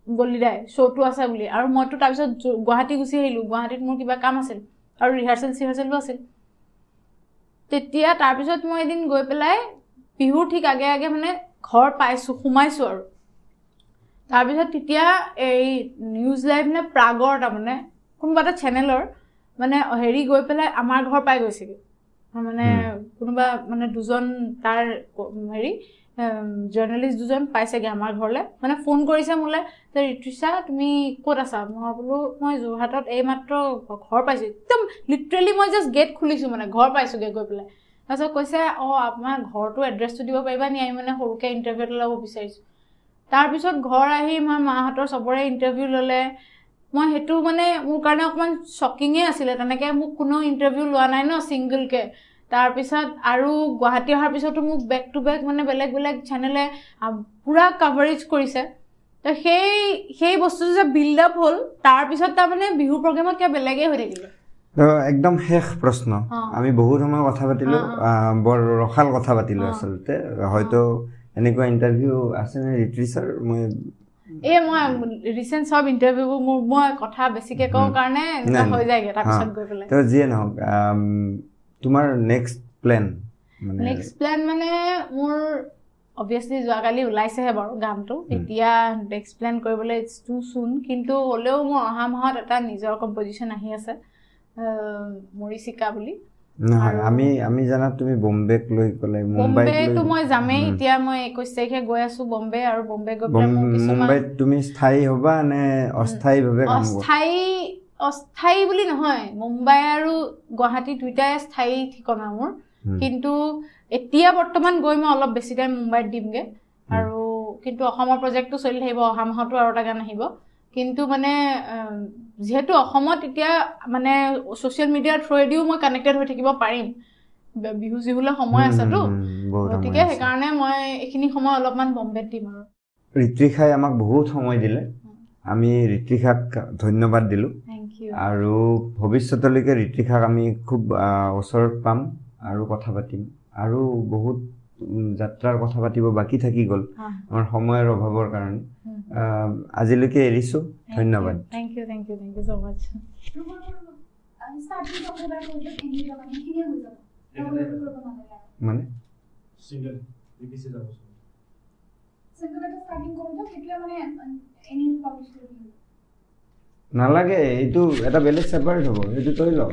গলিদাই শ্ব'টো আছে বুলি। আৰু মইতো তাৰপিছত গুৱাহাটী গুচি আহিলোঁ। গুৱাহাটীত মোৰ কিবা কাম আছিল। আৰু ৰিহাৰ্চেল চিহাৰ্চেলো আছিল। তেতিয়া তাৰপিছত মই এদিন গৈ পেলাই বিহুৰ ঠিক আগে আগে মানে ঘৰ পাইছোঁ সোমাইছোঁ আৰু। তাৰপিছত তেতিয়া এই নিউজ লাইভ নে প্ৰাগৰ তাৰমানে কোনোবা এটা চেনেলৰ মানে হেৰি গৈ পেলাই আমাৰ ঘৰ পাই গৈছেগৈ। মানে কোনোবা মানে দুজন তাৰ হেৰি জাৰ্ণেলিষ্ট দুজন পাইছেগৈ আমাৰ ঘৰলৈ। মানে ফোন কৰিছে মোলৈ যে ঋতুষা তুমি ক'ত আছা? মই বোলো মই যোৰহাটত এইমাত্ৰ ঘৰ পাইছোঁ। একদম লিটাৰেলি মই জাষ্ট গেট খুলিছোঁ মানে ঘৰ পাইছোঁগৈ গৈ পেলাই। তাৰপিছত কৈছে অঁ আপোনাৰ ঘৰটো এড্ৰেছটো দিব পাৰিবা নি? আমি মানে সৰুকৈ ইণ্টাৰভিউ এটা ল'ব বিচাৰিছোঁ। তাৰপিছত ঘৰ আহি মই মাহঁতৰ চবৰে ইণ্টাৰভিউ ল'লে। মই সেইটো মানে মোৰ কাৰণে অকণমান শ্বকিঙে আছিলে। তেনেকৈ মোক কোনো ইণ্টাৰভিউ লোৱা নাই ন ছিংগলকৈ তাৰপিছত আৰু গুৱাহাটী অহাৰ পিছতো মোক বেক টু বেক মানে বেলেগ বেলেগ চেনেলে পূৰা কাভাৰেজ কৰিছে তো সেই সেই বস্তুটো যে বিল্ড আপ হ'ল তাৰপিছত তাৰমানে বিহু প্ৰগ্ৰেমত কিবা বেলেগেই হৈ থাকিলে একদম শেষ প্ৰশ্ন। আমি বহুত সময় কথা পাতিলোঁ বৰ ৰসাল কথা পাতিলোঁ। আচলতে হয়তো এনেকুৱা ইণ্টাৰভিউ আছেনে ঋতুশ্বাৰ মই এই মই ৰিচেণ্ট চব ইণ্টাৰভিউবোৰ মোৰ মই কথা বেছিকৈ কওঁ। কাৰণে। হৈ যায়গৈ তাৰপিছত। গৈ পেলাই তো যিয়ে নহওক তোমাৰ নেক্সট প্লেন নেক্সট প্লেন মানে মোৰ অভিয়াছলি যোৱাকালি ওলাইছেহে বাৰু গানটো এতিয়া নেক্সট প্লেন কৰিবলৈ ইটছ টু চুন কিন্তু হ'লেও মোৰ অহা মাহত এটা নিজৰ কম্পজিশ্যন আহি আছে মৰিচিকা বুলি। নহয় আমি আমি জানাত তুমি বম্বেক লৈ গ'লে মুম্বাইত মই যামেই। এতিয়া মই একৈছ তাৰিখে গৈ আছো বম্বে আৰু বম্বে গৈ পেলাই মুম্বাইত তুমি স্থায়ী হ'বা নে অস্থায়ীভাৱে অস্থায়ী অস্থায়ী বুলি নহয় মুম্বাই আৰু গুৱাহাটী দুইটাই স্থায়ী ঠিকনা মোৰ। কিন্তু এতিয়া বৰ্তমান গৈ মই অলপ বেছি টাইম মুম্বাইত দিমগৈ। আৰু কিন্তু অসমৰ প্ৰজেক্টটো চলি থাকিব অহা মাহতো আৰু এটা গান আহিব। কিন্তু মানে যিহেতু অসমত এতিয়া মানে ছ'চিয়েল মিডিয়াৰ থ্ৰুৱেদিও মই কানেক্টেড হৈ থাকিব পাৰিম। বিহু চিহুলৈ সময় আছেতো গতিকে। সেইকাৰণে মই এইখিনি সময় অলপমান বম্বেত দিম আৰু। ঋত্বিকাই আমাক বহুত সময় দিলে। আমি ঋত্বিকাক ধন্যবাদ দিলোঁ। আৰু ভৱিষ্যতলৈকে ঋত্বিকাক আমি খুব ওচৰত পাম আৰু কথা পাতিম। আৰু বহুত যাত্ৰাৰ কথা পাতিব বাকী থাকি গ'ল আমাৰ সময়ৰ অভাৱৰ কাৰণে। আজিলৈকে এৰিছোঁ। ধন্যবাদ। Thank you thank you thank you so' much মানে? চিংগল এটা ষ্টাৰ্টিং কৰোঁতে এনে পাব্লিছ নালাগে এইটো এটা বেলেগ ছেপাৰেট হ'ব এইটো তই লওঁ।